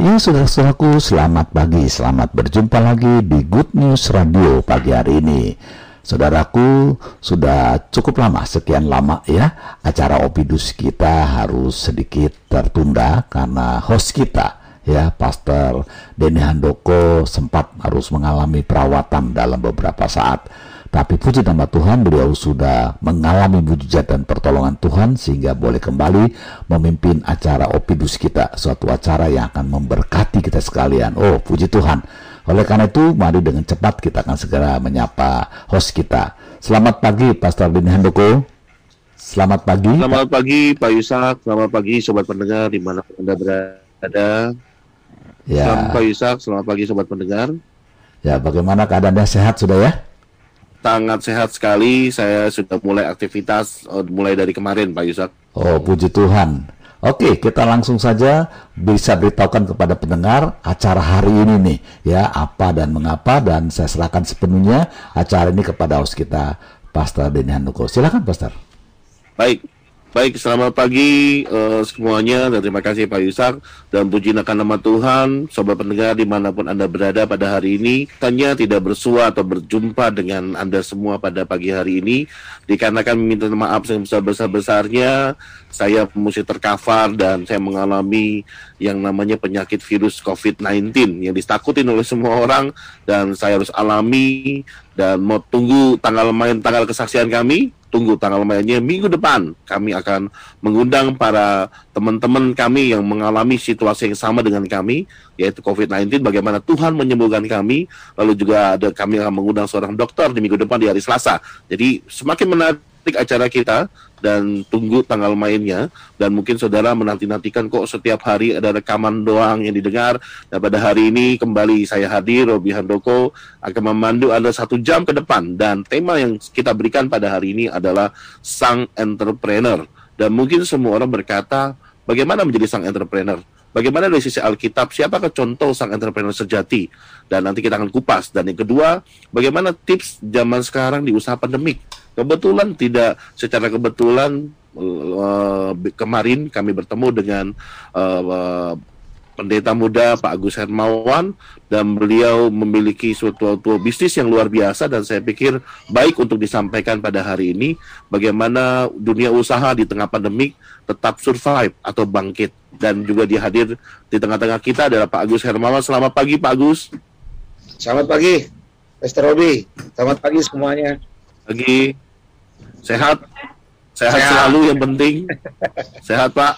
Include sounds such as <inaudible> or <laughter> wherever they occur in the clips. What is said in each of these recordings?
Ya saudara-saudaraku selamat pagi, selamat berjumpa lagi di Good News Radio pagi hari ini. Saudaraku sudah cukup lama, sekian lama ya acara Opidus kita harus sedikit tertunda karena host kita ya Pastor Denny Handoko sempat harus mengalami perawatan dalam beberapa saat tapi puji nama Tuhan beliau sudah mengalami mujizat dan pertolongan Tuhan sehingga boleh kembali memimpin acara Opidus kita, suatu acara yang akan memberkati kita sekalian. Oh, puji Tuhan. Oleh karena itu, mari dengan cepat kita akan segera menyapa host kita. Selamat pagi, Pastor Dini Handoko. Selamat pagi. Selamat pagi Pak Yusak, selamat pagi sobat pendengar di mana Anda berada. Ya, Selamat Pak Yusak, selamat pagi sobat pendengar. ya bagaimana keadaannya sehat sudah ya? Sangat sehat sekali, saya sudah mulai aktivitas oh, mulai dari kemarin Pak Yusak. Oh, puji Tuhan. Oke, kita langsung saja bisa beritahukan kepada pendengar acara hari ini nih, ya apa dan mengapa dan saya serahkan sepenuhnya acara ini kepada host kita, Pastor Denny Handoko. Silakan, Pastor. Baik, baik selamat pagi eh, semuanya dan terima kasih Pak Yusak dan puji akan nama Tuhan, sobat pendengar di mana pun Anda berada pada hari ini. Tanya tidak bersua atau berjumpa dengan Anda semua pada pagi hari ini dikarenakan meminta maaf yang besar-besar-besarnya saya mesti terkafar dan saya mengalami yang namanya penyakit virus COVID-19 yang ditakutin oleh semua orang dan saya harus alami dan mau tunggu tanggal main tanggal kesaksian kami tunggu tanggal mainnya minggu depan kami akan mengundang para teman-teman kami yang mengalami situasi yang sama dengan kami yaitu COVID-19 bagaimana Tuhan menyembuhkan kami. Lalu juga ada kami akan mengundang seorang dokter di minggu depan di hari Selasa. Jadi semakin menarik acara kita dan tunggu tanggal mainnya. Dan mungkin saudara menanti-nantikan kok setiap hari ada rekaman doang yang didengar. Dan pada hari ini kembali saya hadir Robi Handoko akan memandu Anda satu jam ke depan. Dan tema yang kita berikan pada hari ini adalah sang entrepreneur. Dan mungkin semua orang berkata bagaimana menjadi sang entrepreneur Bagaimana dari sisi Alkitab, siapakah contoh sang entrepreneur sejati? Dan nanti kita akan kupas. Dan yang kedua, bagaimana tips zaman sekarang di usaha pandemik? Kebetulan tidak secara kebetulan eh, kemarin kami bertemu dengan eh, eh, pendeta muda Pak Agus Hermawan dan beliau memiliki suatu, suatu bisnis yang luar biasa dan saya pikir baik untuk disampaikan pada hari ini bagaimana dunia usaha di tengah pandemik tetap survive atau bangkit dan juga dihadir di tengah-tengah kita adalah Pak Agus Hermawan. Selamat pagi Pak Agus. Selamat pagi, Mr. Robi. Selamat pagi semuanya. Pagi. Sehat. Sehat, Sehat. selalu yang penting. <laughs> Sehat Pak.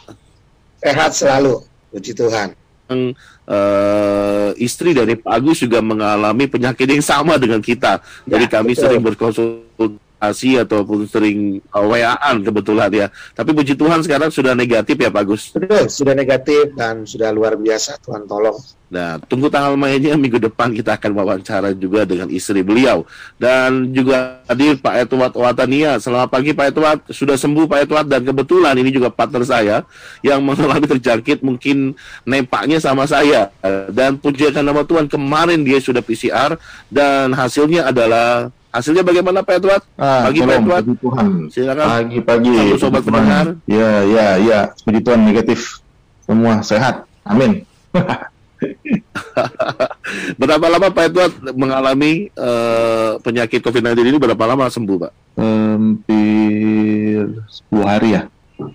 Sehat selalu, puji Tuhan. Eh, istri dari Pak Agus juga mengalami penyakit yang sama dengan kita. Jadi Ya, kami betul. sering berkonsultasi ataupun sering uh, WA-an kebetulan ya. Tapi puji Tuhan sekarang sudah negatif ya Pak. Betul, sudah negatif dan sudah luar biasa. Tuhan tolong. Nah, tunggu tanggal mainnya minggu depan kita akan wawancara juga dengan istri beliau dan juga hadir Pak Edward Watania. Selamat pagi Pak Edward, sudah sembuh Pak Edward dan kebetulan ini juga partner saya yang mengalami terjangkit mungkin nempaknya sama saya dan pujikan nama Tuhan kemarin dia sudah PCR dan hasilnya adalah hasilnya bagaimana Pak Edward? Ah, Pagi, Pak tolong, Edward. puji Tuhan. Silakan. Pagi-pagi. Sobat pendengar. Ya, ya, ya. Puji Tuhan negatif. Semua sehat. Amin. <laughs> Berapa lama Pak Edward mengalami eh, penyakit COVID-19 ini berapa lama sembuh Pak? Hampir 10 hari ya.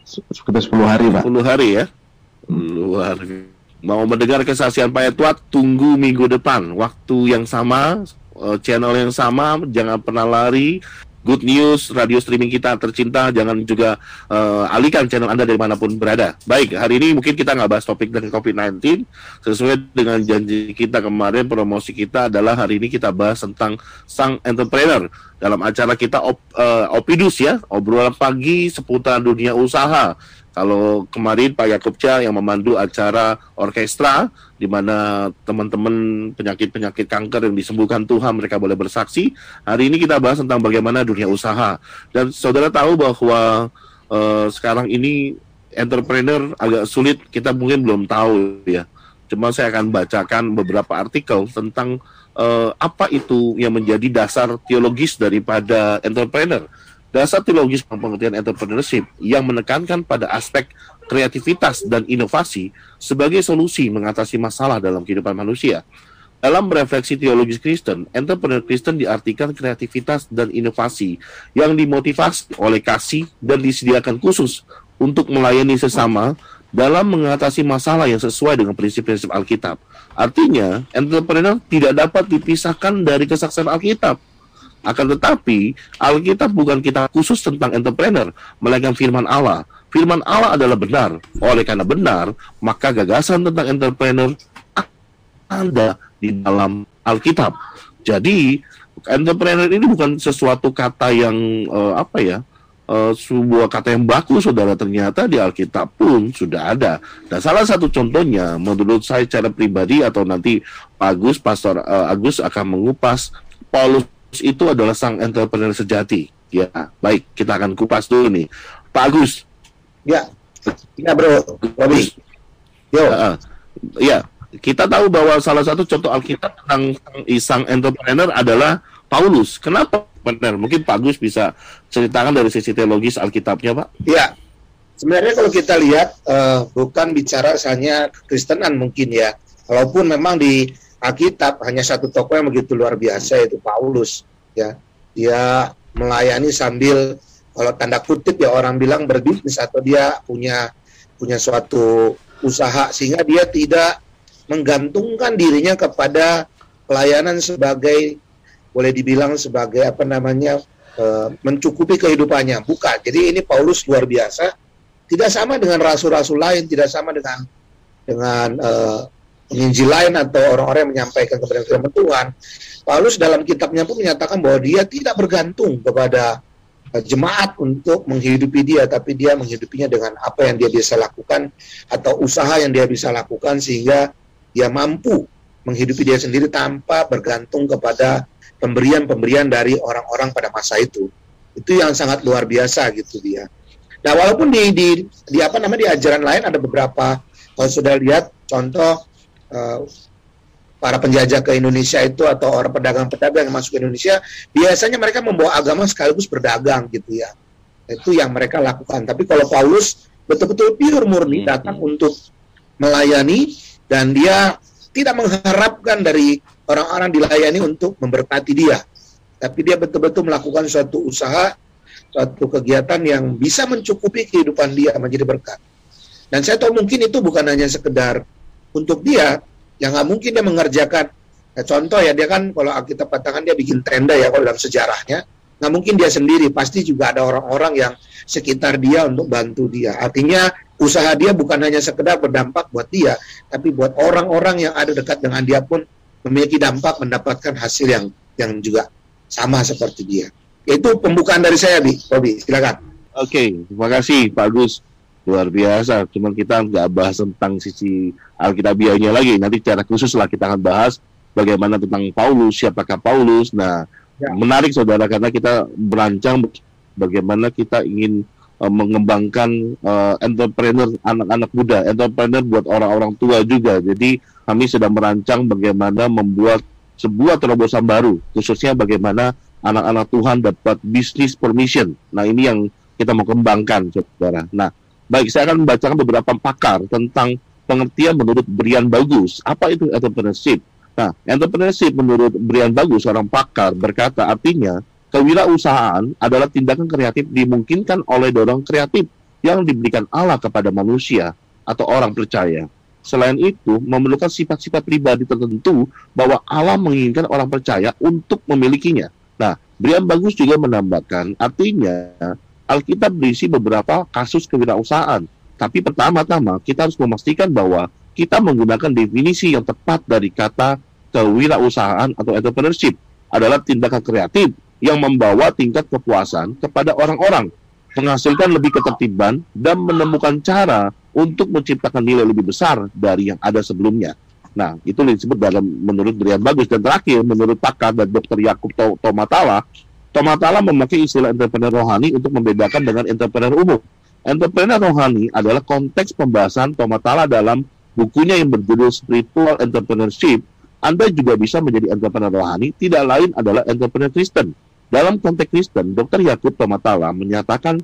Sekitar 10 hari, Pak. 10 hari ya. Luar Mau mendengar kesaksian Pak Edward, tunggu minggu depan. Waktu yang sama, eh, channel yang sama, jangan pernah lari. Good News, radio streaming kita tercinta, jangan juga eh, alihkan channel Anda dari mana pun berada. Baik, hari ini mungkin kita nggak bahas topik dengan COVID-19, sesuai dengan janji kita kemarin, promosi kita adalah hari ini kita bahas tentang sang entrepreneur. Dalam acara kita op, eh, Opidus ya, obrolan pagi seputar dunia usaha. Kalau kemarin Pak Yakub Cha yang memandu acara orkestra di mana teman-teman penyakit-penyakit kanker yang disembuhkan Tuhan mereka boleh bersaksi. Hari ini kita bahas tentang bagaimana dunia usaha. Dan saudara tahu bahwa eh, sekarang ini entrepreneur agak sulit, kita mungkin belum tahu ya. Cuma saya akan bacakan beberapa artikel tentang eh, apa itu yang menjadi dasar teologis daripada entrepreneur. Dasar teologis pengertian entrepreneurship yang menekankan pada aspek kreativitas dan inovasi sebagai solusi mengatasi masalah dalam kehidupan manusia. Dalam refleksi teologis Kristen, entrepreneur Kristen diartikan kreativitas dan inovasi yang dimotivasi oleh kasih dan disediakan khusus untuk melayani sesama dalam mengatasi masalah yang sesuai dengan prinsip-prinsip Alkitab. Artinya, entrepreneur tidak dapat dipisahkan dari kesaksian Alkitab. Akan tetapi, Alkitab bukan kitab khusus tentang entrepreneur, melainkan firman Allah. Firman Allah adalah benar. Oleh karena benar, maka gagasan tentang entrepreneur ada di dalam Alkitab. Jadi, entrepreneur ini bukan sesuatu kata yang uh, apa ya? Uh, sebuah kata yang baku saudara ternyata di Alkitab pun sudah ada dan salah satu contohnya menurut saya secara pribadi atau nanti Pak Agus Pastor uh, Agus akan mengupas Paulus itu adalah sang entrepreneur sejati. Ya, baik, kita akan kupas dulu nih. Pak Agus. Ya, ya bro, Robi. Yo. Uh, ya, kita tahu bahwa salah satu contoh Alkitab tentang sang entrepreneur adalah Paulus. Kenapa benar? Mungkin Pak Agus bisa ceritakan dari sisi teologis Alkitabnya, Pak. Ya, sebenarnya kalau kita lihat uh, bukan bicara hanya Kristenan mungkin ya. Walaupun memang di Alkitab hanya satu tokoh yang begitu luar biasa yaitu Paulus ya. Dia melayani sambil kalau tanda kutip ya orang bilang berbisnis atau dia punya punya suatu usaha sehingga dia tidak menggantungkan dirinya kepada pelayanan sebagai boleh dibilang sebagai apa namanya e, mencukupi kehidupannya. Bukan. Jadi ini Paulus luar biasa. Tidak sama dengan rasul-rasul lain tidak sama dengan dengan e, penginjil lain atau orang-orang yang menyampaikan kepada firman Tuhan, Paulus dalam kitabnya pun menyatakan bahwa dia tidak bergantung kepada eh, jemaat untuk menghidupi dia, tapi dia menghidupinya dengan apa yang dia bisa lakukan atau usaha yang dia bisa lakukan sehingga dia mampu menghidupi dia sendiri tanpa bergantung kepada pemberian-pemberian dari orang-orang pada masa itu. Itu yang sangat luar biasa gitu dia. Nah, walaupun di di, di apa namanya di ajaran lain ada beberapa kalau sudah lihat contoh uh, para penjajah ke Indonesia itu atau orang pedagang-pedagang yang masuk ke Indonesia biasanya mereka membawa agama sekaligus berdagang gitu ya. Itu yang mereka lakukan. Tapi kalau Paulus betul-betul pure murni hmm. datang untuk melayani dan dia tidak mengharapkan dari orang-orang dilayani untuk memberkati dia. Tapi dia betul-betul melakukan suatu usaha suatu kegiatan yang bisa mencukupi kehidupan dia menjadi berkat. Dan saya tahu mungkin itu bukan hanya sekedar untuk dia yang nggak mungkin dia mengerjakan. Nah, contoh ya dia kan kalau kita katakan dia bikin tenda ya kalau dalam sejarahnya nggak mungkin dia sendiri. Pasti juga ada orang-orang yang sekitar dia untuk bantu dia. Artinya usaha dia bukan hanya sekedar berdampak buat dia tapi buat orang-orang yang ada dekat dengan dia pun memiliki dampak mendapatkan hasil yang yang juga sama seperti dia. Itu pembukaan dari saya bi. Robi silakan. Oke okay, terima kasih Pak Gus luar biasa. Cuman kita nggak bahas tentang sisi Alkitabiahnya lagi. Nanti secara khusus lah kita akan bahas bagaimana tentang Paulus, siapakah Paulus. Nah, ya. menarik saudara karena kita berancang bagaimana kita ingin uh, mengembangkan uh, entrepreneur anak-anak muda, entrepreneur buat orang-orang tua juga. Jadi kami sedang merancang bagaimana membuat sebuah terobosan baru, khususnya bagaimana anak-anak Tuhan dapat bisnis permission. Nah, ini yang kita mau kembangkan, saudara. Nah, Baik, saya akan membacakan beberapa pakar tentang pengertian menurut Brian Bagus. Apa itu entrepreneurship? Nah, entrepreneurship menurut Brian Bagus, seorang pakar, berkata artinya kewirausahaan adalah tindakan kreatif dimungkinkan oleh dorong kreatif yang diberikan Allah kepada manusia atau orang percaya. Selain itu, memerlukan sifat-sifat pribadi tertentu bahwa Allah menginginkan orang percaya untuk memilikinya. Nah, Brian Bagus juga menambahkan, artinya Alkitab berisi beberapa kasus kewirausahaan. Tapi pertama-tama kita harus memastikan bahwa kita menggunakan definisi yang tepat dari kata kewirausahaan atau entrepreneurship adalah tindakan kreatif yang membawa tingkat kepuasan kepada orang-orang, menghasilkan lebih ketertiban dan menemukan cara untuk menciptakan nilai lebih besar dari yang ada sebelumnya. Nah, itu disebut dalam menurut Brian Bagus dan terakhir menurut pakar dan Dr. Yakub Tomatala Tomatala memakai istilah entrepreneur rohani untuk membedakan dengan entrepreneur umum. Entrepreneur rohani adalah konteks pembahasan Tomatala dalam bukunya yang berjudul Spiritual Entrepreneurship. Anda juga bisa menjadi entrepreneur rohani, tidak lain adalah entrepreneur Kristen. dalam konteks Kristen, Dr. Yakub Tomatala menyatakan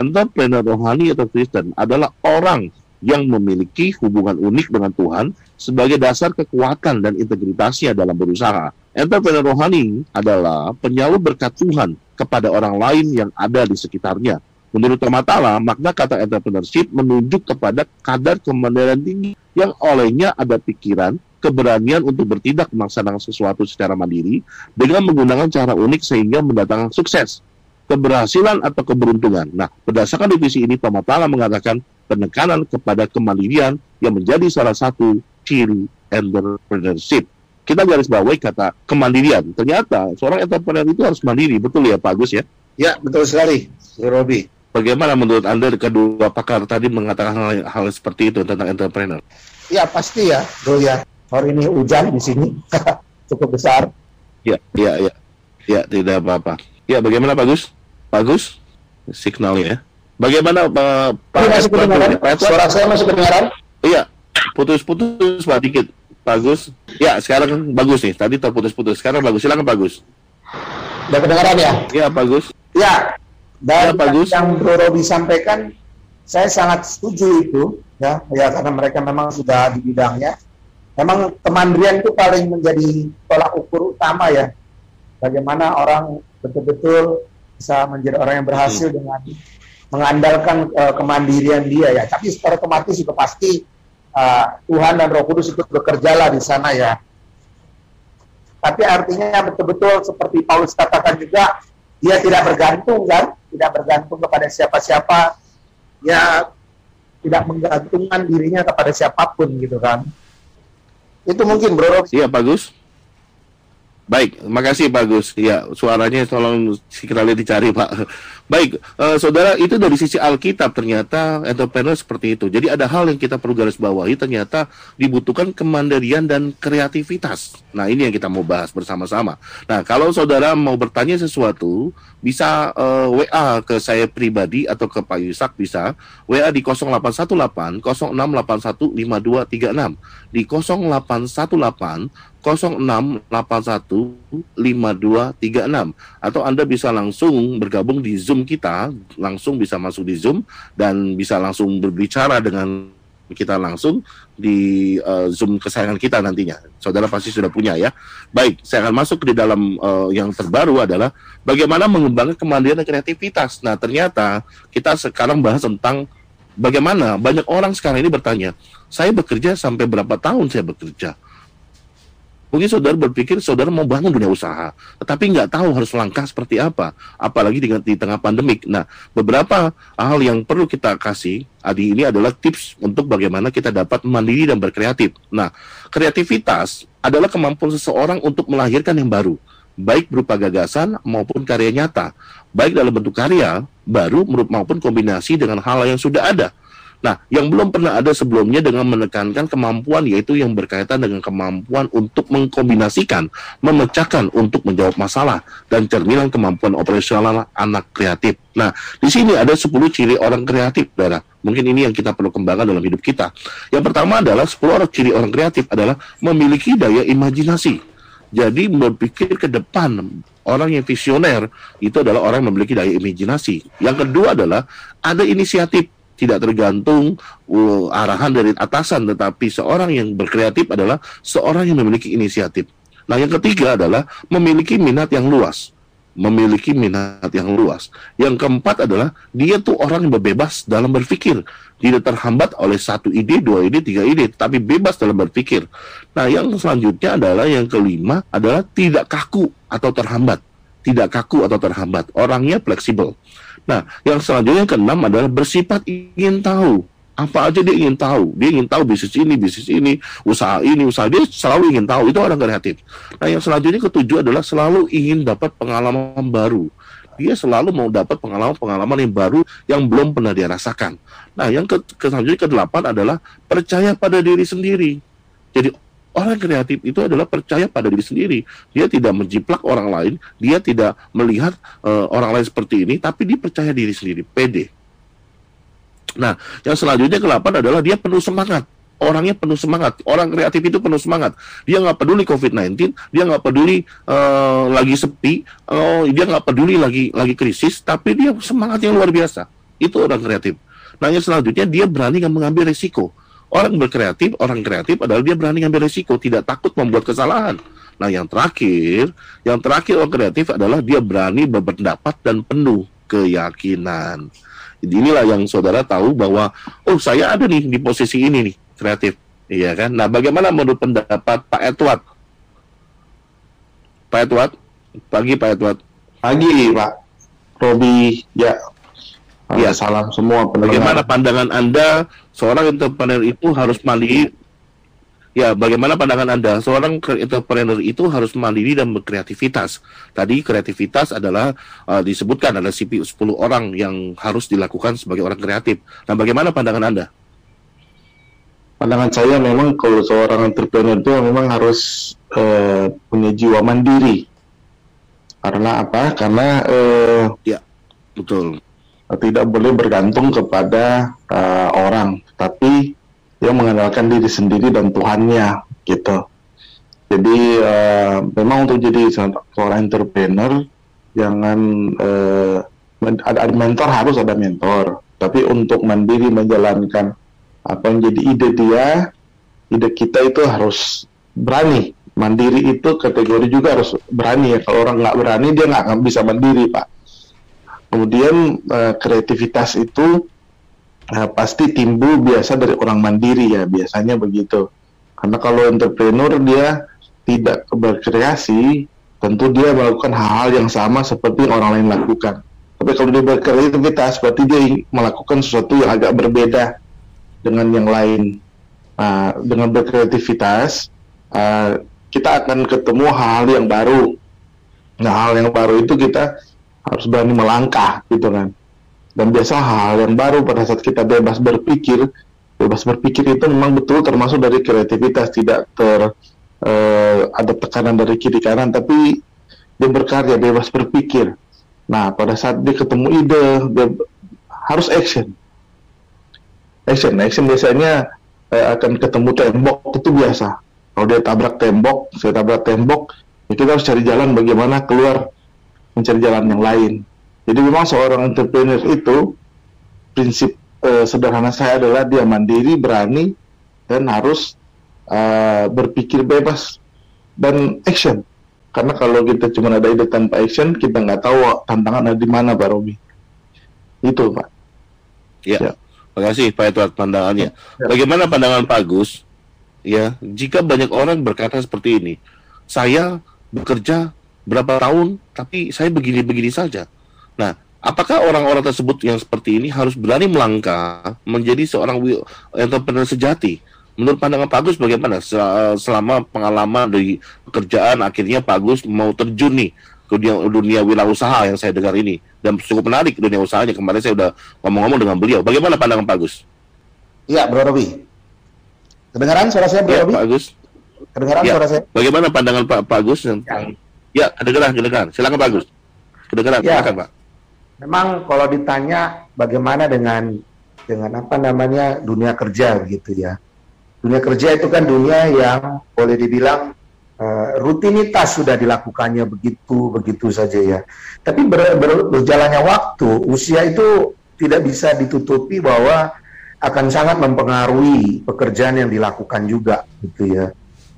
entrepreneur rohani atau Kristen adalah orang yang memiliki hubungan unik dengan Tuhan sebagai dasar kekuatan dan integritasnya dalam berusaha. Entrepreneur rohani adalah penyalur berkat Tuhan kepada orang lain yang ada di sekitarnya. Menurut Tomatala, makna kata entrepreneurship menunjuk kepada kadar kemandirian tinggi yang olehnya ada pikiran, keberanian untuk bertindak melaksanakan sesuatu secara mandiri dengan menggunakan cara unik sehingga mendatangkan sukses, keberhasilan atau keberuntungan. Nah, berdasarkan divisi ini, Tomatala mengatakan penekanan kepada kemandirian yang menjadi salah satu ciri entrepreneurship. Kita garis bawahi kata kemandirian. Ternyata seorang entrepreneur itu harus mandiri, betul ya Pak Agus ya? Ya, betul sekali, Robi. Bagaimana menurut Anda kedua pakar tadi mengatakan hal, hal seperti itu tentang entrepreneur? Ya, pasti ya, Bro ya. Hari ini hujan di sini <laughs> cukup besar. Ya, ya, ya. Ya, tidak apa-apa. Ya, bagaimana Pak Gus? Pak Gus? Signalnya ya. Bagaimana Pak Pak Ini masih kedengaran? Suara saya masih kedengaran? Iya, putus-putus Pak dikit. Bagus. Ya, sekarang bagus nih. Tadi terputus-putus. Sekarang bagus. Silakan Pak Gus. Udah kedengaran ya? Ya, Pak Gus. Ya, Ya, dan bagus. yang Bro Robi sampaikan, saya sangat setuju itu, ya, ya karena mereka memang sudah di bidangnya. Memang kemandirian itu paling menjadi tolak ukur utama ya, bagaimana orang betul-betul bisa menjadi orang yang berhasil Hmm. dengan mengandalkan eh, kemandirian dia ya. Tapi secara otomatis juga pasti eh, Tuhan dan Roh Kudus ikut bekerjalah di sana ya. Tapi artinya betul-betul seperti Paulus katakan juga, dia tidak bergantung kan, tidak bergantung kepada siapa-siapa, ya tidak menggantungkan dirinya kepada siapa pun gitu kan. Itu mungkin bro. Iya, Pak Gus. Baik, makasih Pak Gus. Ya, suaranya tolong sekali dicari Pak. Baik, eh, saudara, itu dari sisi Alkitab ternyata entrepreneur seperti itu. Jadi ada hal yang kita perlu garis bawahi, ternyata dibutuhkan kemandirian dan kreativitas. Nah, ini yang kita mau bahas bersama-sama. Nah, kalau saudara mau bertanya sesuatu, bisa eh, WA ke saya pribadi atau ke Pak Yusak bisa. WA di 0818 0681 5236. Di 0818 0681 5236 atau Anda bisa langsung bergabung di Zoom kita, langsung bisa masuk di Zoom dan bisa langsung berbicara dengan kita langsung di eh, Zoom kesayangan kita nantinya. Saudara pasti sudah punya ya. Baik, saya akan masuk di dalam eh, yang terbaru adalah bagaimana mengembangkan kemandirian dan kreativitas. Nah, ternyata kita sekarang bahas tentang bagaimana banyak orang sekarang ini bertanya, saya bekerja sampai berapa tahun saya bekerja? Mungkin saudara berpikir saudara mau bangun dunia usaha, tetapi nggak tahu harus langkah seperti apa, apalagi dengan di tengah pandemik. Nah, beberapa hal yang perlu kita kasih Adi ini adalah tips untuk bagaimana kita dapat mandiri dan berkreatif. Nah, kreativitas adalah kemampuan seseorang untuk melahirkan yang baru, baik berupa gagasan maupun karya nyata, baik dalam bentuk karya baru maupun kombinasi dengan hal yang sudah ada. Nah, yang belum pernah ada sebelumnya dengan menekankan kemampuan yaitu yang berkaitan dengan kemampuan untuk mengkombinasikan, memecahkan untuk menjawab masalah dan cerminan kemampuan operasional anak kreatif. Nah, di sini ada 10 ciri orang kreatif, Saudara. Mungkin ini yang kita perlu kembangkan dalam hidup kita. Yang pertama adalah 10 orang ciri orang kreatif adalah memiliki daya imajinasi. Jadi berpikir ke depan, orang yang visioner itu adalah orang yang memiliki daya imajinasi. Yang kedua adalah ada inisiatif tidak tergantung uh, arahan dari atasan, tetapi seorang yang berkreatif adalah seorang yang memiliki inisiatif. Nah, yang ketiga adalah memiliki minat yang luas, memiliki minat yang luas. Yang keempat adalah dia tuh orang yang berbebas dalam berpikir, tidak terhambat oleh satu ide, dua ide, tiga ide, tapi bebas dalam berpikir. Nah, yang selanjutnya adalah yang kelima adalah tidak kaku atau terhambat, tidak kaku atau terhambat. Orangnya fleksibel. Nah, yang selanjutnya yang keenam adalah bersifat ingin tahu. Apa aja dia ingin tahu. Dia ingin tahu bisnis ini, bisnis ini, usaha ini, usaha dia selalu ingin tahu. Itu orang kreatif. Nah, yang selanjutnya ketujuh adalah selalu ingin dapat pengalaman baru. Dia selalu mau dapat pengalaman-pengalaman yang baru yang belum pernah dia rasakan. Nah, yang ke, ke selanjutnya kedelapan adalah percaya pada diri sendiri. Jadi Orang kreatif itu adalah percaya pada diri sendiri. Dia tidak menjiplak orang lain, dia tidak melihat uh, orang lain seperti ini, tapi dia percaya diri sendiri, pede. Nah, yang selanjutnya ke-8 adalah dia penuh semangat. orangnya penuh semangat. Orang kreatif itu penuh semangat. Dia nggak peduli COVID-19, dia nggak peduli uh, lagi sepi, uh, dia nggak peduli lagi lagi krisis, tapi dia semangatnya luar biasa. Itu orang kreatif. Nah, yang selanjutnya dia berani mengambil risiko. Orang berkreatif, orang kreatif adalah dia berani mengambil risiko, tidak takut membuat kesalahan. Nah, yang terakhir, yang terakhir orang kreatif adalah dia berani berpendapat dan penuh keyakinan. Jadi inilah yang saudara tahu bahwa oh saya ada nih di posisi ini nih kreatif, iya kan? Nah bagaimana menurut pendapat Pak Edward? Pak Edward, pagi Pak Edward. Pagi Pak Robi, ya. Ya salam semua pendengar. Bagaimana pandangan Anda seorang entrepreneur itu harus mandiri Ya, bagaimana pandangan Anda? Seorang entrepreneur itu harus mandiri dan berkreativitas. Tadi kreativitas adalah uh, disebutkan ada CPU 10 orang yang harus dilakukan sebagai orang kreatif. Nah, bagaimana pandangan Anda? Pandangan saya memang kalau seorang entrepreneur itu memang harus uh, punya jiwa mandiri. Karena apa? Karena uh, ya, betul. Tidak boleh bergantung kepada uh, orang, tapi yang mengandalkan diri sendiri dan Tuhannya gitu. Jadi uh, memang untuk jadi seorang entrepreneur jangan uh, ada, mentor harus ada mentor, tapi untuk mandiri menjalankan apa yang jadi ide dia, ide kita itu harus berani. Mandiri itu kategori juga harus berani ya. Kalau orang nggak berani dia nggak akan bisa mandiri pak. Kemudian uh, kreativitas itu nah, pasti timbul biasa dari orang mandiri ya biasanya begitu. Karena kalau entrepreneur dia tidak berkreasi tentu dia melakukan hal-hal yang sama seperti orang lain lakukan. Tapi kalau dia berkreativitas berarti dia melakukan sesuatu yang agak berbeda dengan yang lain. Nah, dengan berkreativitas uh, kita akan ketemu hal-hal yang baru. Nah hal yang baru itu kita harus berani melangkah gitu kan. Dan biasa hal yang baru pada saat kita bebas berpikir bebas berpikir itu memang betul termasuk dari kreativitas tidak ter uh, ada tekanan dari kiri kanan tapi dia berkarya bebas berpikir. Nah pada saat dia ketemu ide dia harus action. Action action biasanya uh, akan ketemu tembok itu biasa. Kalau dia tabrak tembok saya tabrak tembok ya kita harus cari jalan bagaimana keluar mencari jalan yang lain jadi memang seorang entrepreneur itu prinsip uh, sederhana saya adalah dia mandiri, berani, dan harus uh, berpikir bebas dan action. Karena kalau kita cuma ada ide tanpa action, kita nggak tahu tantangan ada di mana, Pak Robi. Itu, Pak. Ya. ya. Terima kasih Pak Edward pandangannya. Ya. Bagaimana pandangan Pak Agus? Ya, jika banyak orang berkata seperti ini, saya bekerja berapa tahun, tapi saya begini-begini saja Nah, apakah orang-orang tersebut yang seperti ini harus berani melangkah menjadi seorang entrepreneur sejati? Menurut pandangan Pak Agus bagaimana selama pengalaman dari pekerjaan akhirnya Pak Agus mau terjun nih ke dunia, dunia wirausaha yang saya dengar ini dan cukup menarik dunia usahanya kemarin saya udah ngomong-ngomong dengan beliau. Bagaimana pandangan Pak Agus? Iya, Bro Robi. Kedengaran suara saya, Bro ya, Robi? Pak Agus. Kedengaran ya. suara saya? Bagaimana pandangan Pak, Pak Agus? Yang... Ya. Ya, kedengaran, kedengaran. Silakan Pak Agus. Kedengaran, ya. silakan Pak memang kalau ditanya bagaimana dengan dengan apa namanya dunia kerja gitu ya. Dunia kerja itu kan dunia yang boleh dibilang uh, rutinitas sudah dilakukannya begitu begitu saja ya. Tapi ber, ber, berjalannya waktu, usia itu tidak bisa ditutupi bahwa akan sangat mempengaruhi pekerjaan yang dilakukan juga gitu ya.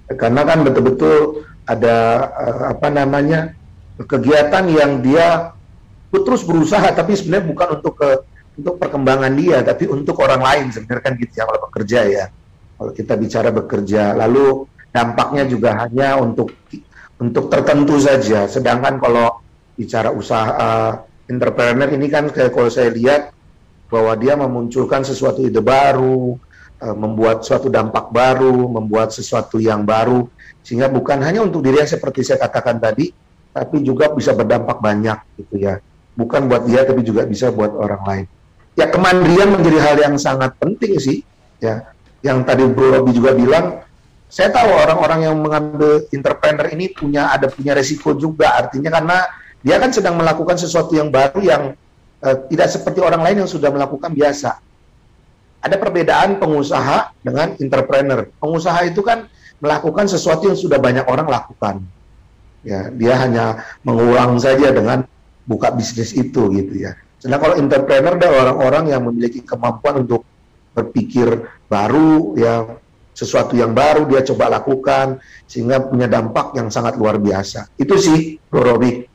Karena kan betul-betul ada uh, apa namanya kegiatan yang dia terus berusaha tapi sebenarnya bukan untuk ke untuk perkembangan dia tapi untuk orang lain. Sebenarnya kan gitu ya kalau bekerja ya. Kalau kita bicara bekerja lalu dampaknya juga hanya untuk untuk tertentu saja. Sedangkan kalau bicara usaha uh, entrepreneur ini kan kayak kalau saya lihat bahwa dia memunculkan sesuatu ide baru membuat suatu dampak baru membuat sesuatu yang baru sehingga bukan hanya untuk diri yang seperti saya katakan tadi tapi juga bisa berdampak banyak gitu ya bukan buat dia tapi juga bisa buat orang lain. Ya kemandirian menjadi hal yang sangat penting sih. Ya, yang tadi Bro Robi juga bilang, saya tahu orang-orang yang mengambil entrepreneur ini punya ada punya resiko juga. Artinya karena dia kan sedang melakukan sesuatu yang baru yang uh, tidak seperti orang lain yang sudah melakukan biasa. Ada perbedaan pengusaha dengan entrepreneur. Pengusaha itu kan melakukan sesuatu yang sudah banyak orang lakukan. Ya, dia hanya mengulang saja dengan buka bisnis itu gitu ya. Sedangkan kalau entrepreneur adalah orang-orang yang memiliki kemampuan untuk berpikir baru ya sesuatu yang baru dia coba lakukan sehingga punya dampak yang sangat luar biasa. Itu sih, Bro Robi.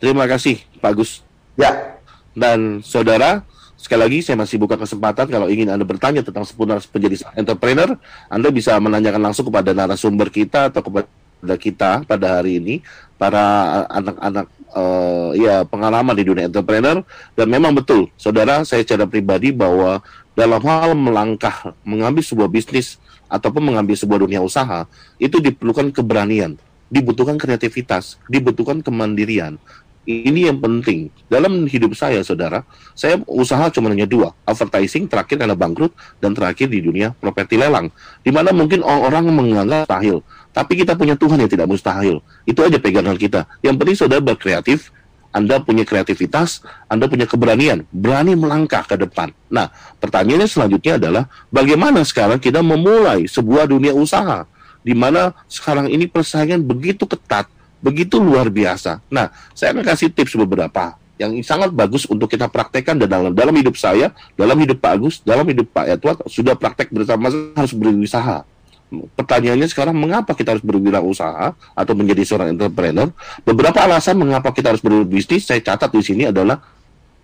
Terima kasih, Pak Gus. Ya. Dan saudara, sekali lagi saya masih buka kesempatan kalau ingin Anda bertanya tentang seputar menjadi entrepreneur, Anda bisa menanyakan langsung kepada narasumber kita atau kepada kita pada hari ini, para anak-anak uh, ya pengalaman di dunia entrepreneur dan memang betul, saudara, saya secara pribadi bahwa dalam hal melangkah mengambil sebuah bisnis ataupun mengambil sebuah dunia usaha itu diperlukan keberanian, dibutuhkan kreativitas, dibutuhkan kemandirian. Ini yang penting dalam hidup saya, saudara. Saya usaha cuma hanya dua, advertising terakhir karena bangkrut dan terakhir di dunia properti lelang, di mana mungkin orang menganggap mustahil, tapi kita punya Tuhan yang tidak mustahil. Itu aja pegangan kita. Yang penting saudara berkreatif, anda punya kreativitas, Anda punya keberanian, berani melangkah ke depan. Nah, pertanyaannya selanjutnya adalah bagaimana sekarang kita memulai sebuah dunia usaha di mana sekarang ini persaingan begitu ketat, begitu luar biasa. Nah, saya akan kasih tips beberapa yang sangat bagus untuk kita praktekkan dalam dalam hidup saya, dalam hidup Pak Agus, dalam hidup Pak Edward sudah praktek bersama harus berusaha pertanyaannya sekarang mengapa kita harus berwirausaha atau menjadi seorang entrepreneur? Beberapa alasan mengapa kita harus berbisnis saya catat di sini adalah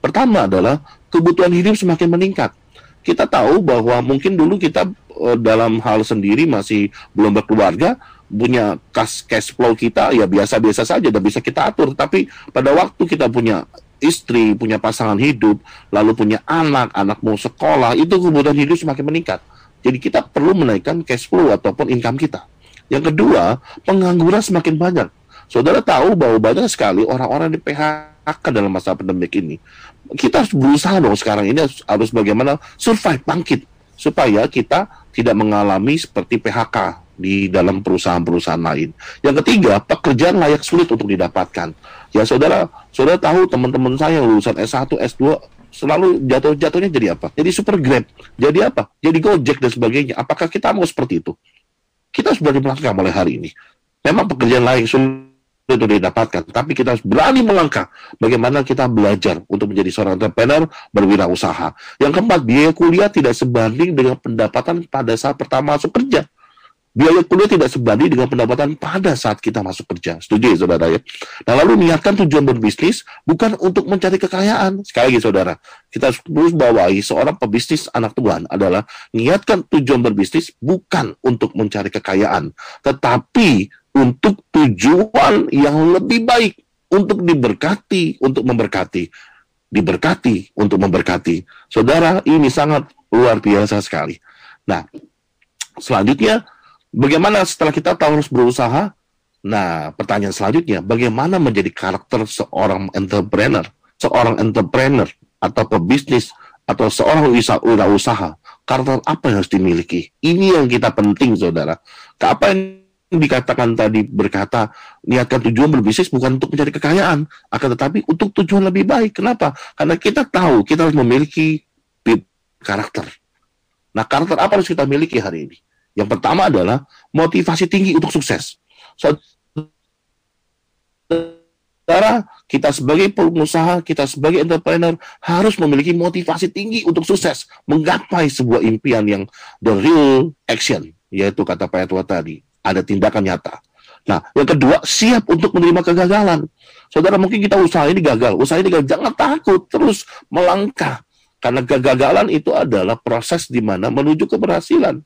pertama adalah kebutuhan hidup semakin meningkat. Kita tahu bahwa mungkin dulu kita uh, dalam hal sendiri masih belum berkeluarga, punya cash cash flow kita ya biasa-biasa saja dan bisa kita atur. Tapi pada waktu kita punya istri, punya pasangan hidup, lalu punya anak, anak mau sekolah, itu kebutuhan hidup semakin meningkat jadi kita perlu menaikkan cash flow ataupun income kita. Yang kedua, pengangguran semakin banyak. Saudara tahu bahwa banyak sekali orang-orang di PHK dalam masa pandemik ini. Kita harus berusaha dong sekarang ini harus, harus bagaimana survive, bangkit. Supaya kita tidak mengalami seperti PHK di dalam perusahaan-perusahaan lain. Yang ketiga, pekerjaan layak sulit untuk didapatkan. Ya saudara, saudara tahu teman-teman saya yang lulusan S1, S2 selalu jatuh-jatuhnya jadi apa? Jadi super grab. Jadi apa? Jadi gojek dan sebagainya. Apakah kita mau seperti itu? Kita harus berani melangkah mulai hari ini. Memang pekerjaan lain sulit untuk didapatkan, tapi kita harus berani melangkah. Bagaimana kita belajar untuk menjadi seorang entrepreneur berwirausaha. Yang keempat, biaya kuliah tidak sebanding dengan pendapatan pada saat pertama masuk kerja biaya kuliah tidak sebanding dengan pendapatan pada saat kita masuk kerja. Setuju ya saudara ya? Nah lalu niatkan tujuan berbisnis bukan untuk mencari kekayaan. Sekali lagi saudara, kita terus bawahi seorang pebisnis anak Tuhan adalah niatkan tujuan berbisnis bukan untuk mencari kekayaan, tetapi untuk tujuan yang lebih baik, untuk diberkati, untuk memberkati. Diberkati untuk memberkati. Saudara, ini sangat luar biasa sekali. Nah, selanjutnya Bagaimana setelah kita tahu harus berusaha? Nah, pertanyaan selanjutnya, bagaimana menjadi karakter seorang entrepreneur? Seorang entrepreneur atau pebisnis atau seorang usaha karakter apa yang harus dimiliki? Ini yang kita penting, saudara. Apa yang dikatakan tadi berkata niatkan tujuan berbisnis bukan untuk mencari kekayaan, akan tetapi untuk tujuan lebih baik. Kenapa? Karena kita tahu kita harus memiliki karakter. Nah, karakter apa harus kita miliki hari ini? Yang pertama adalah motivasi tinggi untuk sukses. Saudara, kita sebagai pengusaha, kita sebagai entrepreneur harus memiliki motivasi tinggi untuk sukses, menggapai sebuah impian yang the real action, yaitu kata Pak Etua tadi, ada tindakan nyata. Nah, yang kedua, siap untuk menerima kegagalan. Saudara, mungkin kita usaha ini gagal, usaha ini gagal, jangan takut, terus melangkah. Karena kegagalan itu adalah proses di mana menuju keberhasilan.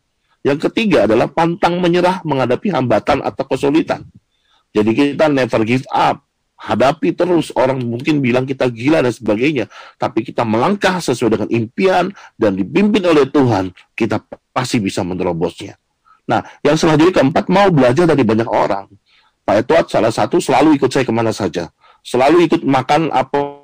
Yang ketiga adalah pantang menyerah menghadapi hambatan atau kesulitan. Jadi kita never give up. Hadapi terus orang mungkin bilang kita gila dan sebagainya, tapi kita melangkah sesuai dengan impian dan dipimpin oleh Tuhan, kita pasti bisa menerobosnya. Nah, yang selanjutnya keempat mau belajar dari banyak orang. Pak Edward salah satu selalu ikut saya ke mana saja, selalu ikut makan apa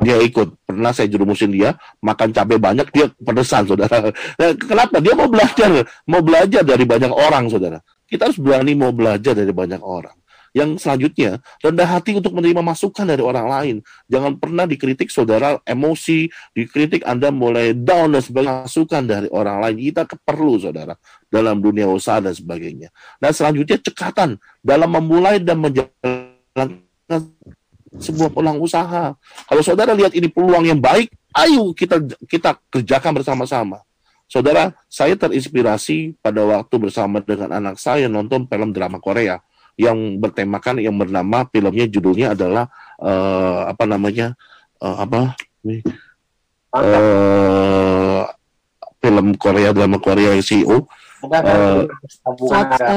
dia ikut. Pernah saya jerumusin dia makan cabai banyak dia pedesan saudara. Nah, kenapa? Dia mau belajar. Mau belajar dari banyak orang saudara. Kita harus berani mau belajar dari banyak orang. Yang selanjutnya, rendah hati untuk menerima masukan dari orang lain. Jangan pernah dikritik saudara emosi, dikritik Anda mulai down dan sebagainya. Masukan dari orang lain. Kita perlu saudara dalam dunia usaha dan sebagainya. Nah selanjutnya cekatan dalam memulai dan menjalankan sebuah peluang usaha. Kalau saudara lihat ini peluang yang baik, ayo kita kita kerjakan bersama-sama. Saudara, saya terinspirasi pada waktu bersama dengan anak saya nonton film drama Korea yang bertemakan yang bernama filmnya judulnya adalah uh, apa namanya uh, apa? Uh, film Korea drama Korea CEO uh,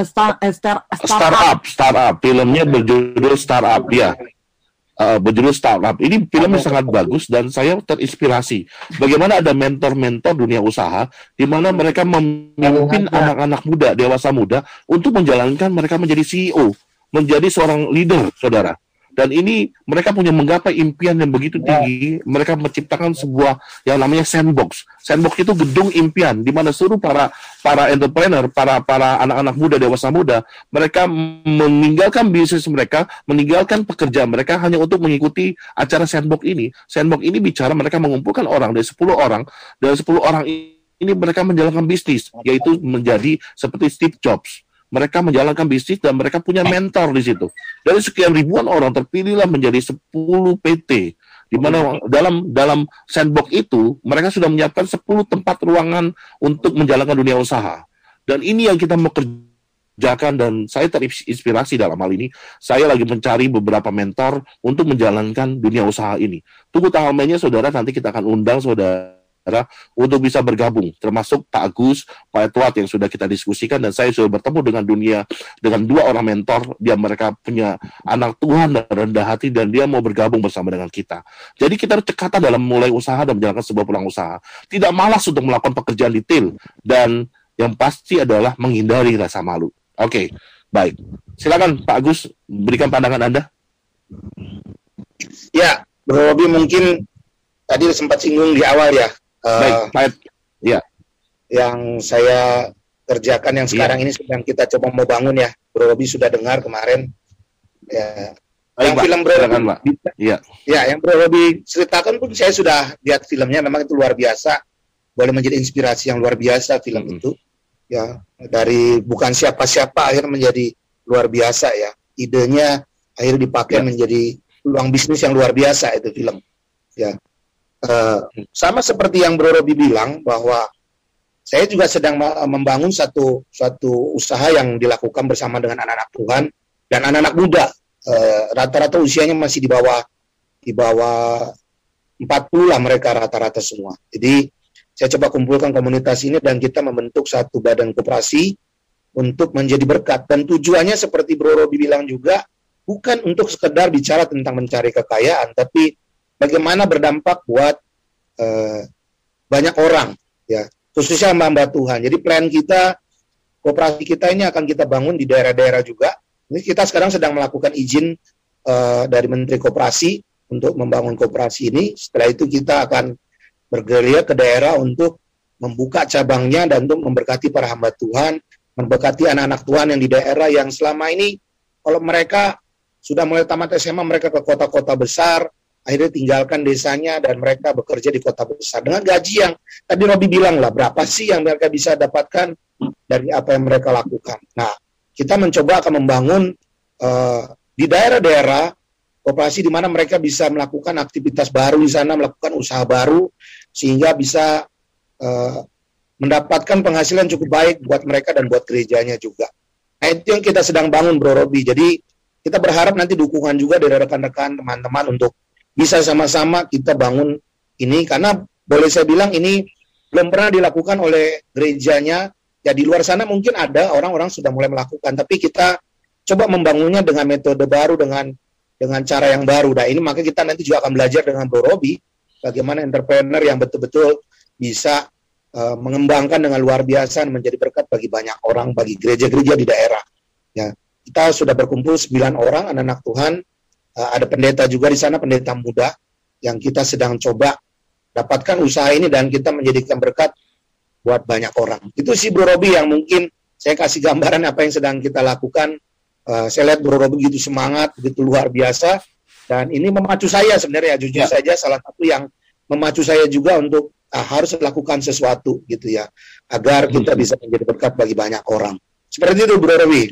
start, start, startup startup. Filmnya berjudul startup ya uh, berjudul Startup. Ini film yang sangat bagus dan saya terinspirasi. Bagaimana ada mentor-mentor dunia usaha di mana mereka memimpin anak-anak muda, dewasa muda untuk menjalankan mereka menjadi CEO, menjadi seorang leader, saudara. Dan ini mereka punya menggapai impian yang begitu Ya. tinggi. Mereka menciptakan sebuah yang namanya sandbox. Sandbox itu gedung impian di mana seluruh para para entrepreneur, para para anak-anak muda, dewasa muda, mereka meninggalkan bisnis mereka, meninggalkan pekerjaan mereka hanya untuk mengikuti acara sandbox ini. Sandbox ini bicara mereka mengumpulkan orang dari 10 orang, dan 10 orang ini mereka menjalankan bisnis, yaitu menjadi seperti Steve Jobs mereka menjalankan bisnis dan mereka punya mentor di situ. Dari sekian ribuan orang terpilihlah menjadi 10 PT di mana dalam dalam sandbox itu mereka sudah menyiapkan 10 tempat ruangan untuk menjalankan dunia usaha. Dan ini yang kita mau kerjakan dan saya terinspirasi dalam hal ini. Saya lagi mencari beberapa mentor untuk menjalankan dunia usaha ini. Tunggu tanggal mainnya saudara nanti kita akan undang saudara untuk bisa bergabung termasuk Pak Agus, Pak Edward yang sudah kita diskusikan dan saya sudah bertemu dengan dunia dengan dua orang mentor dia mereka punya anak Tuhan dan rendah hati dan dia mau bergabung bersama dengan kita. Jadi kita harus cekatan dalam mulai usaha dan menjalankan sebuah peluang usaha. Tidak malas untuk melakukan pekerjaan detail dan yang pasti adalah menghindari rasa malu. Oke, baik. Silakan Pak Agus berikan pandangan Anda. Ya, Bro Robi mungkin tadi sempat singgung di awal ya. Eh, Baik, Pak Ed. yang saya kerjakan yang sekarang ini sedang kita coba mau bangun ya. Bro Robi sudah dengar kemarin. Ya, Baik, yang Pak. film Bro Silakan, Pak. Iya. ya yang Bro Robi ceritakan pun saya sudah lihat filmnya memang itu luar biasa. Boleh menjadi inspirasi yang luar biasa film Mm-mm. itu. Ya, dari bukan siapa-siapa akhirnya menjadi luar biasa ya. Idenya akhirnya dipakai Ya. menjadi peluang bisnis yang luar biasa itu film. Ya. Eh, sama seperti yang Bro Robi bilang bahwa saya juga sedang me- membangun satu suatu usaha yang dilakukan bersama dengan anak-anak Tuhan dan anak-anak muda. Eh, rata-rata usianya masih di bawah di bawah 40 lah mereka rata-rata semua. Jadi saya coba kumpulkan komunitas ini dan kita membentuk satu badan koperasi untuk menjadi berkat dan tujuannya seperti Bro Robi bilang juga bukan untuk sekedar bicara tentang mencari kekayaan tapi bagaimana berdampak buat eh, banyak orang ya khususnya hamba Tuhan. Jadi plan kita koperasi kita ini akan kita bangun di daerah-daerah juga. Ini kita sekarang sedang melakukan izin eh, dari Menteri Koperasi untuk membangun koperasi ini. Setelah itu kita akan bergerilya ke daerah untuk membuka cabangnya dan untuk memberkati para hamba Tuhan, memberkati anak-anak Tuhan yang di daerah yang selama ini kalau mereka sudah mulai tamat SMA mereka ke kota-kota besar, akhirnya tinggalkan desanya dan mereka bekerja di kota besar dengan gaji yang tadi Robi bilang lah berapa sih yang mereka bisa dapatkan dari apa yang mereka lakukan. Nah, kita mencoba akan membangun eh, di daerah-daerah koperasi di mana mereka bisa melakukan aktivitas baru di sana, melakukan usaha baru sehingga bisa eh, mendapatkan penghasilan cukup baik buat mereka dan buat gerejanya juga. Nah, itu yang kita sedang bangun Bro Robi. Jadi kita berharap nanti dukungan juga dari rekan-rekan teman-teman untuk bisa sama-sama kita bangun ini karena boleh saya bilang ini belum pernah dilakukan oleh gerejanya. Ya di luar sana mungkin ada orang-orang sudah mulai melakukan, tapi kita coba membangunnya dengan metode baru dengan dengan cara yang baru. Nah ini maka kita nanti juga akan belajar dengan Bro Robi bagaimana entrepreneur yang betul-betul bisa eh, mengembangkan dengan luar biasa dan menjadi berkat bagi banyak orang, bagi gereja-gereja di daerah. Ya kita sudah berkumpul 9 orang anak-anak Tuhan, Eh, ada pendeta juga di sana, pendeta muda yang kita sedang coba dapatkan usaha ini dan kita menjadikan berkat buat banyak orang. Itu sih Bro Robi yang mungkin saya kasih gambaran apa yang sedang kita lakukan Uh, saya lihat Bro Robi begitu semangat, begitu luar biasa, dan ini memacu saya sebenarnya jujur ya. saja salah satu yang memacu saya juga untuk uh, harus lakukan sesuatu gitu ya, agar kita hmm. bisa menjadi berkat bagi banyak orang. Seperti itu Bro Robi.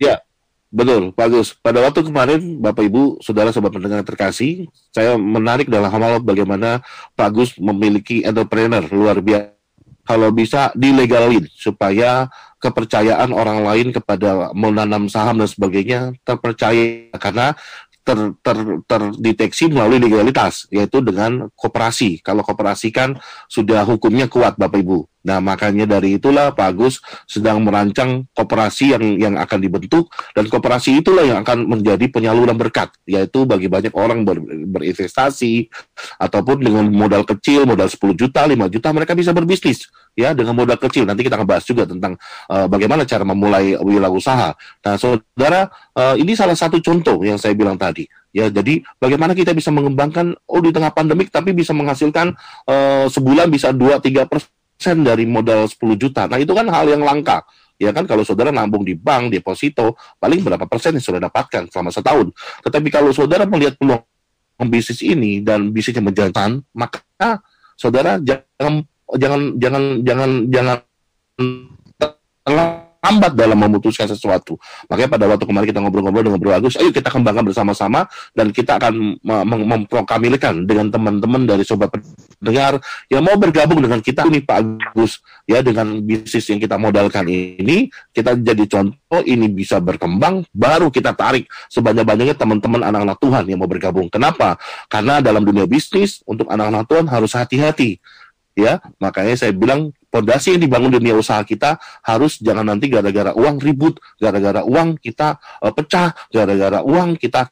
Ya, Betul, bagus. Pada waktu kemarin, Bapak Ibu, Saudara Sobat Pendengar terkasih, saya menarik dalam hal bagaimana Pak Gus memiliki entrepreneur luar biasa. Kalau bisa dilegalin supaya kepercayaan orang lain kepada menanam saham dan sebagainya terpercaya karena ter, ter, terdeteksi melalui legalitas yaitu dengan koperasi. Kalau koperasi kan sudah hukumnya kuat Bapak Ibu. Nah, makanya dari itulah Pak Agus sedang merancang koperasi yang yang akan dibentuk dan koperasi itulah yang akan menjadi penyaluran berkat, yaitu bagi banyak orang ber, berinvestasi ataupun dengan modal kecil, modal 10 juta, 5 juta mereka bisa berbisnis ya dengan modal kecil. Nanti kita akan bahas juga tentang uh, bagaimana cara memulai wirausaha. Nah, Saudara, uh, ini salah satu contoh yang saya bilang tadi. Ya, jadi bagaimana kita bisa mengembangkan oh di tengah pandemik tapi bisa menghasilkan uh, sebulan bisa 2 3 persen persen dari modal 10 juta. Nah, itu kan hal yang langka. Ya kan kalau saudara nabung di bank, deposito, paling berapa persen yang sudah dapatkan selama setahun. Tetapi kalau saudara melihat peluang bisnis ini dan bisnisnya menjantan, maka saudara jangan jangan jangan jangan jangan lambat dalam memutuskan sesuatu. Makanya pada waktu kemarin kita ngobrol-ngobrol dengan Bro Agus, ayo kita kembangkan bersama-sama dan kita akan memprokamilkan dengan teman-teman dari sobat pendengar yang mau bergabung dengan kita ini Pak Agus ya dengan bisnis yang kita modalkan ini kita jadi contoh ini bisa berkembang baru kita tarik sebanyak-banyaknya teman-teman anak-anak Tuhan yang mau bergabung. Kenapa? Karena dalam dunia bisnis untuk anak-anak Tuhan harus hati-hati ya makanya saya bilang pondasi yang dibangun dunia usaha kita harus jangan nanti gara-gara uang ribut gara-gara uang kita uh, pecah gara-gara uang kita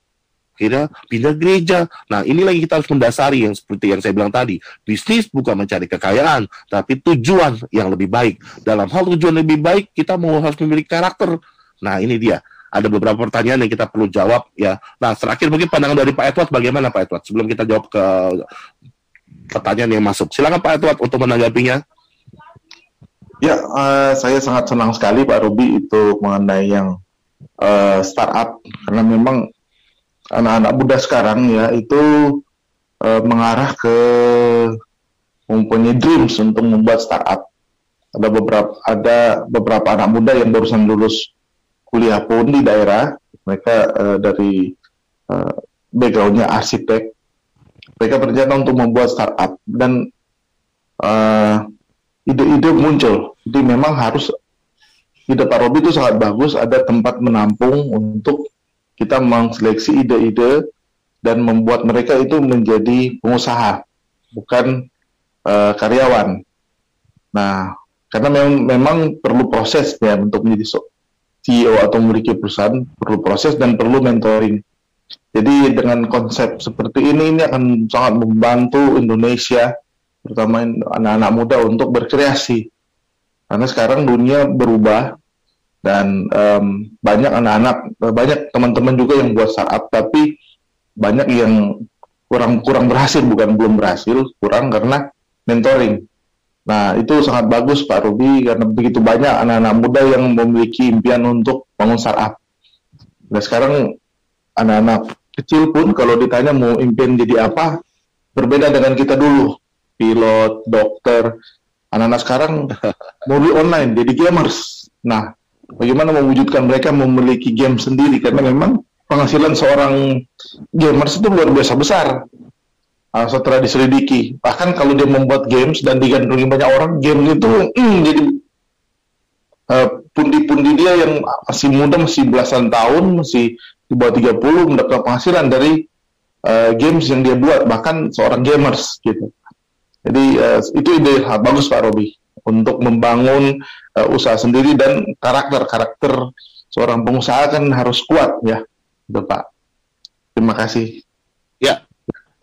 kira pindah gereja. Nah, inilah yang kita harus mendasari yang seperti yang saya bilang tadi. Bisnis bukan mencari kekayaan, tapi tujuan yang lebih baik. Dalam hal tujuan lebih baik, kita mau harus memiliki karakter. Nah, ini dia. Ada beberapa pertanyaan yang kita perlu jawab ya. Nah, terakhir mungkin pandangan dari Pak Edward bagaimana Pak Edward? Sebelum kita jawab ke pertanyaan yang masuk. Silakan Pak Edward untuk menanggapinya. Ya, uh, saya sangat senang sekali Pak Ruby itu mengenai yang uh, startup. Karena memang anak-anak muda sekarang ya itu uh, mengarah ke mempunyai dreams untuk membuat startup. Ada beberapa ada beberapa anak muda yang barusan lulus kuliah pun di daerah, mereka uh, dari uh, backgroundnya arsitek, mereka berencana untuk membuat startup dan ide-ide muncul. Jadi memang harus ide Pak Robi itu sangat bagus, ada tempat menampung untuk kita mengseleksi ide-ide dan membuat mereka itu menjadi pengusaha, bukan uh, karyawan. Nah, karena memang, memang perlu proses ya untuk menjadi CEO atau memiliki perusahaan, perlu proses dan perlu mentoring. Jadi dengan konsep seperti ini ini akan sangat membantu Indonesia, terutama anak-anak muda untuk berkreasi. Karena sekarang dunia berubah dan um, banyak anak-anak, banyak teman-teman juga yang buat startup, tapi banyak yang kurang kurang berhasil, bukan belum berhasil, kurang karena mentoring. Nah itu sangat bagus Pak Ruby karena begitu banyak anak-anak muda yang memiliki impian untuk bangun startup. Nah sekarang anak-anak kecil pun kalau ditanya mau impian jadi apa, berbeda dengan kita dulu. Pilot, dokter, anak-anak sekarang <laughs> mobil online, jadi gamers. Nah, bagaimana mewujudkan mereka memiliki game sendiri? Karena memang penghasilan seorang gamers itu luar biasa besar uh, setelah diselidiki. Bahkan kalau dia membuat games dan digandrungi banyak orang, game itu mm, jadi uh, pundi-pundi dia yang masih muda, masih belasan tahun, masih di bawah 30 mendapat penghasilan dari uh, games yang dia buat bahkan seorang gamers gitu. Jadi uh, itu ide bagus Pak Robi untuk membangun uh, usaha sendiri dan karakter karakter seorang pengusaha kan harus kuat ya, gitu Pak. Terima kasih. Ya,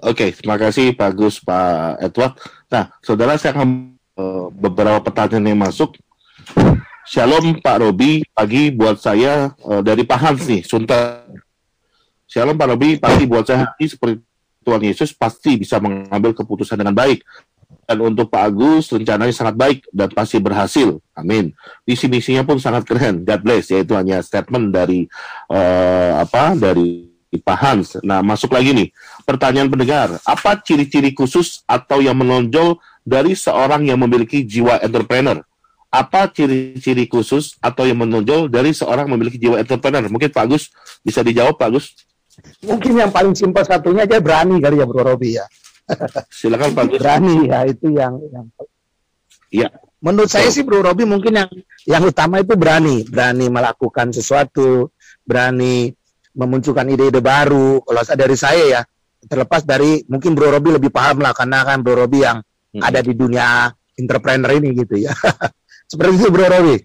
oke, okay, terima kasih Pak Gus, Pak Edward. Nah, saudara saya akan uh, beberapa pertanyaan yang masuk. Shalom Pak Robi, pagi buat saya uh, dari Pak Hans nih, Sunta. Shalom Pak Robi, pagi buat saya ini seperti Tuhan Yesus pasti bisa mengambil keputusan dengan baik. Dan untuk Pak Agus, rencananya sangat baik dan pasti berhasil. Amin. Visi misinya pun sangat keren. God bless. Yaitu hanya statement dari uh, apa dari Pak Hans. Nah, masuk lagi nih. Pertanyaan pendengar, apa ciri-ciri khusus atau yang menonjol dari seorang yang memiliki jiwa entrepreneur? Apa ciri-ciri khusus atau yang menonjol dari seorang memiliki jiwa entrepreneur? Mungkin Pak Agus bisa dijawab, Pak Agus. Mungkin yang paling simpel satunya aja berani kali ya Bro Robi ya. Silakan Pak. Berani ya itu yang yang Iya. Menurut saya sih Bro Robi mungkin yang yang utama itu berani, berani melakukan sesuatu, berani memunculkan ide-ide baru. Kalau dari saya ya, terlepas dari mungkin Bro Robi lebih paham lah karena kan Bro Robi yang hmm. ada di dunia entrepreneur ini gitu ya. <laughs> Seperti itu Bro Robi.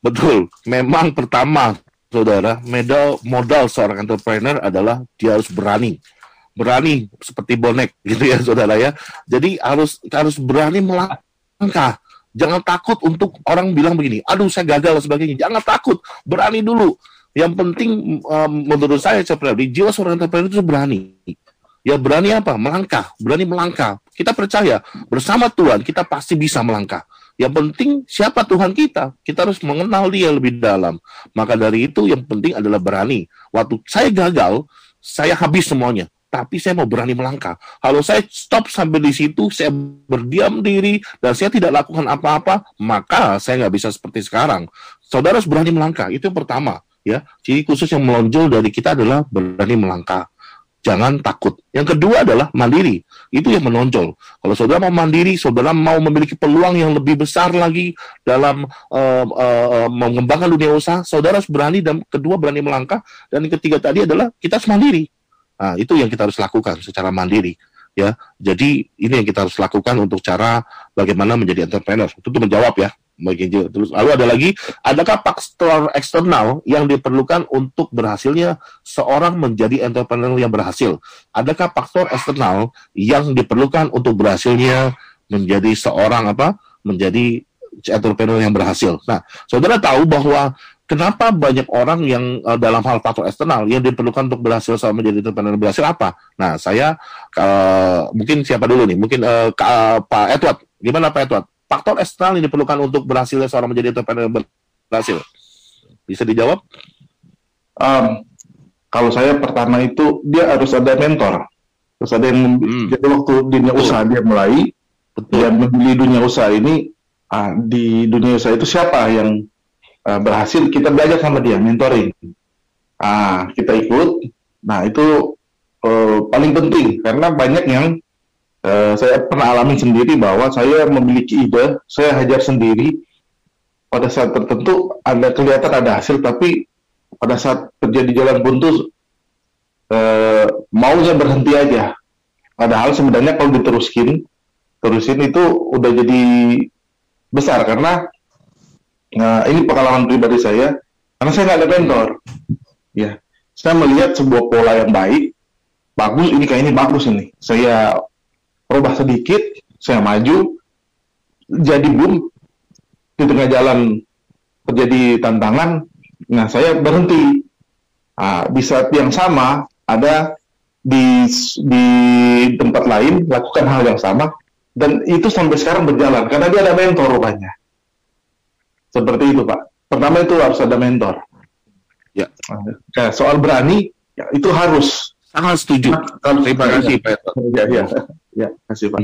Betul. Memang pertama, saudara, modal modal seorang entrepreneur adalah dia harus berani berani seperti bonek <laughs> gitu ya saudara ya. Jadi harus harus berani melangkah. Jangan takut untuk orang bilang begini, aduh saya gagal dan sebagainya. Jangan takut, berani dulu. Yang penting um, menurut saya seperti jiwa seorang entrepreneur itu berani. Ya berani apa? Melangkah, berani melangkah. Kita percaya bersama Tuhan kita pasti bisa melangkah. Yang penting siapa Tuhan kita? Kita harus mengenal Dia lebih dalam. Maka dari itu yang penting adalah berani. Waktu saya gagal, saya habis semuanya tapi saya mau berani melangkah. Kalau saya stop sampai di situ, saya berdiam diri dan saya tidak lakukan apa-apa, maka saya nggak bisa seperti sekarang. Saudara harus berani melangkah. Itu yang pertama, ya. Ciri khusus yang melonjol dari kita adalah berani melangkah. Jangan takut. Yang kedua adalah mandiri. Itu yang menonjol. Kalau saudara mau mandiri, saudara mau memiliki peluang yang lebih besar lagi dalam uh, uh, mengembangkan dunia usaha, saudara harus berani dan kedua berani melangkah. Dan yang ketiga tadi adalah kita harus mandiri Nah, itu yang kita harus lakukan secara mandiri ya. Jadi ini yang kita harus lakukan untuk cara bagaimana menjadi entrepreneur. Itu menjawab ya. Terus lalu ada lagi, adakah faktor eksternal yang diperlukan untuk berhasilnya seorang menjadi entrepreneur yang berhasil? Adakah faktor eksternal yang diperlukan untuk berhasilnya menjadi seorang apa? Menjadi entrepreneur yang berhasil. Nah, saudara tahu bahwa Kenapa banyak orang yang uh, dalam hal faktor eksternal yang diperlukan untuk berhasil sama menjadi entrepreneur berhasil apa? Nah, saya uh, mungkin siapa dulu nih? Mungkin uh, Pak Edward. Gimana Pak Edward? Faktor eksternal yang diperlukan untuk berhasilnya seorang menjadi entrepreneur berhasil. Bisa dijawab? Um, kalau saya pertama itu dia harus ada mentor. Terus ada yang hmm. jadi waktu dunia Betul. usaha dia mulai, Betul. dia membeli dunia usaha ini uh, di dunia usaha itu siapa yang uh, berhasil kita belajar sama dia mentoring ah kita ikut nah itu uh, paling penting karena banyak yang uh, saya pernah alami sendiri bahwa saya memiliki ide saya hajar sendiri pada saat tertentu ada kelihatan ada hasil tapi pada saat terjadi jalan buntu uh, maunya berhenti aja padahal sebenarnya kalau diteruskin terusin itu udah jadi besar karena Nah, ini pengalaman pribadi saya, karena saya nggak ada mentor. Ya, saya melihat sebuah pola yang baik, bagus, ini kayak ini bagus ini. Saya rubah sedikit, saya maju, jadi boom, di tengah jalan terjadi tantangan, nah saya berhenti. Nah, di saat yang sama, ada di, di tempat lain, lakukan hal yang sama, dan itu sampai sekarang berjalan, karena dia ada mentor rupanya. Seperti itu Pak. Pertama itu harus ada mentor. Ya. Nah, soal berani, ya, itu harus. Sangat setuju. Nah, Terima kasih Pak. Ya, ya, ya, kasih Pak.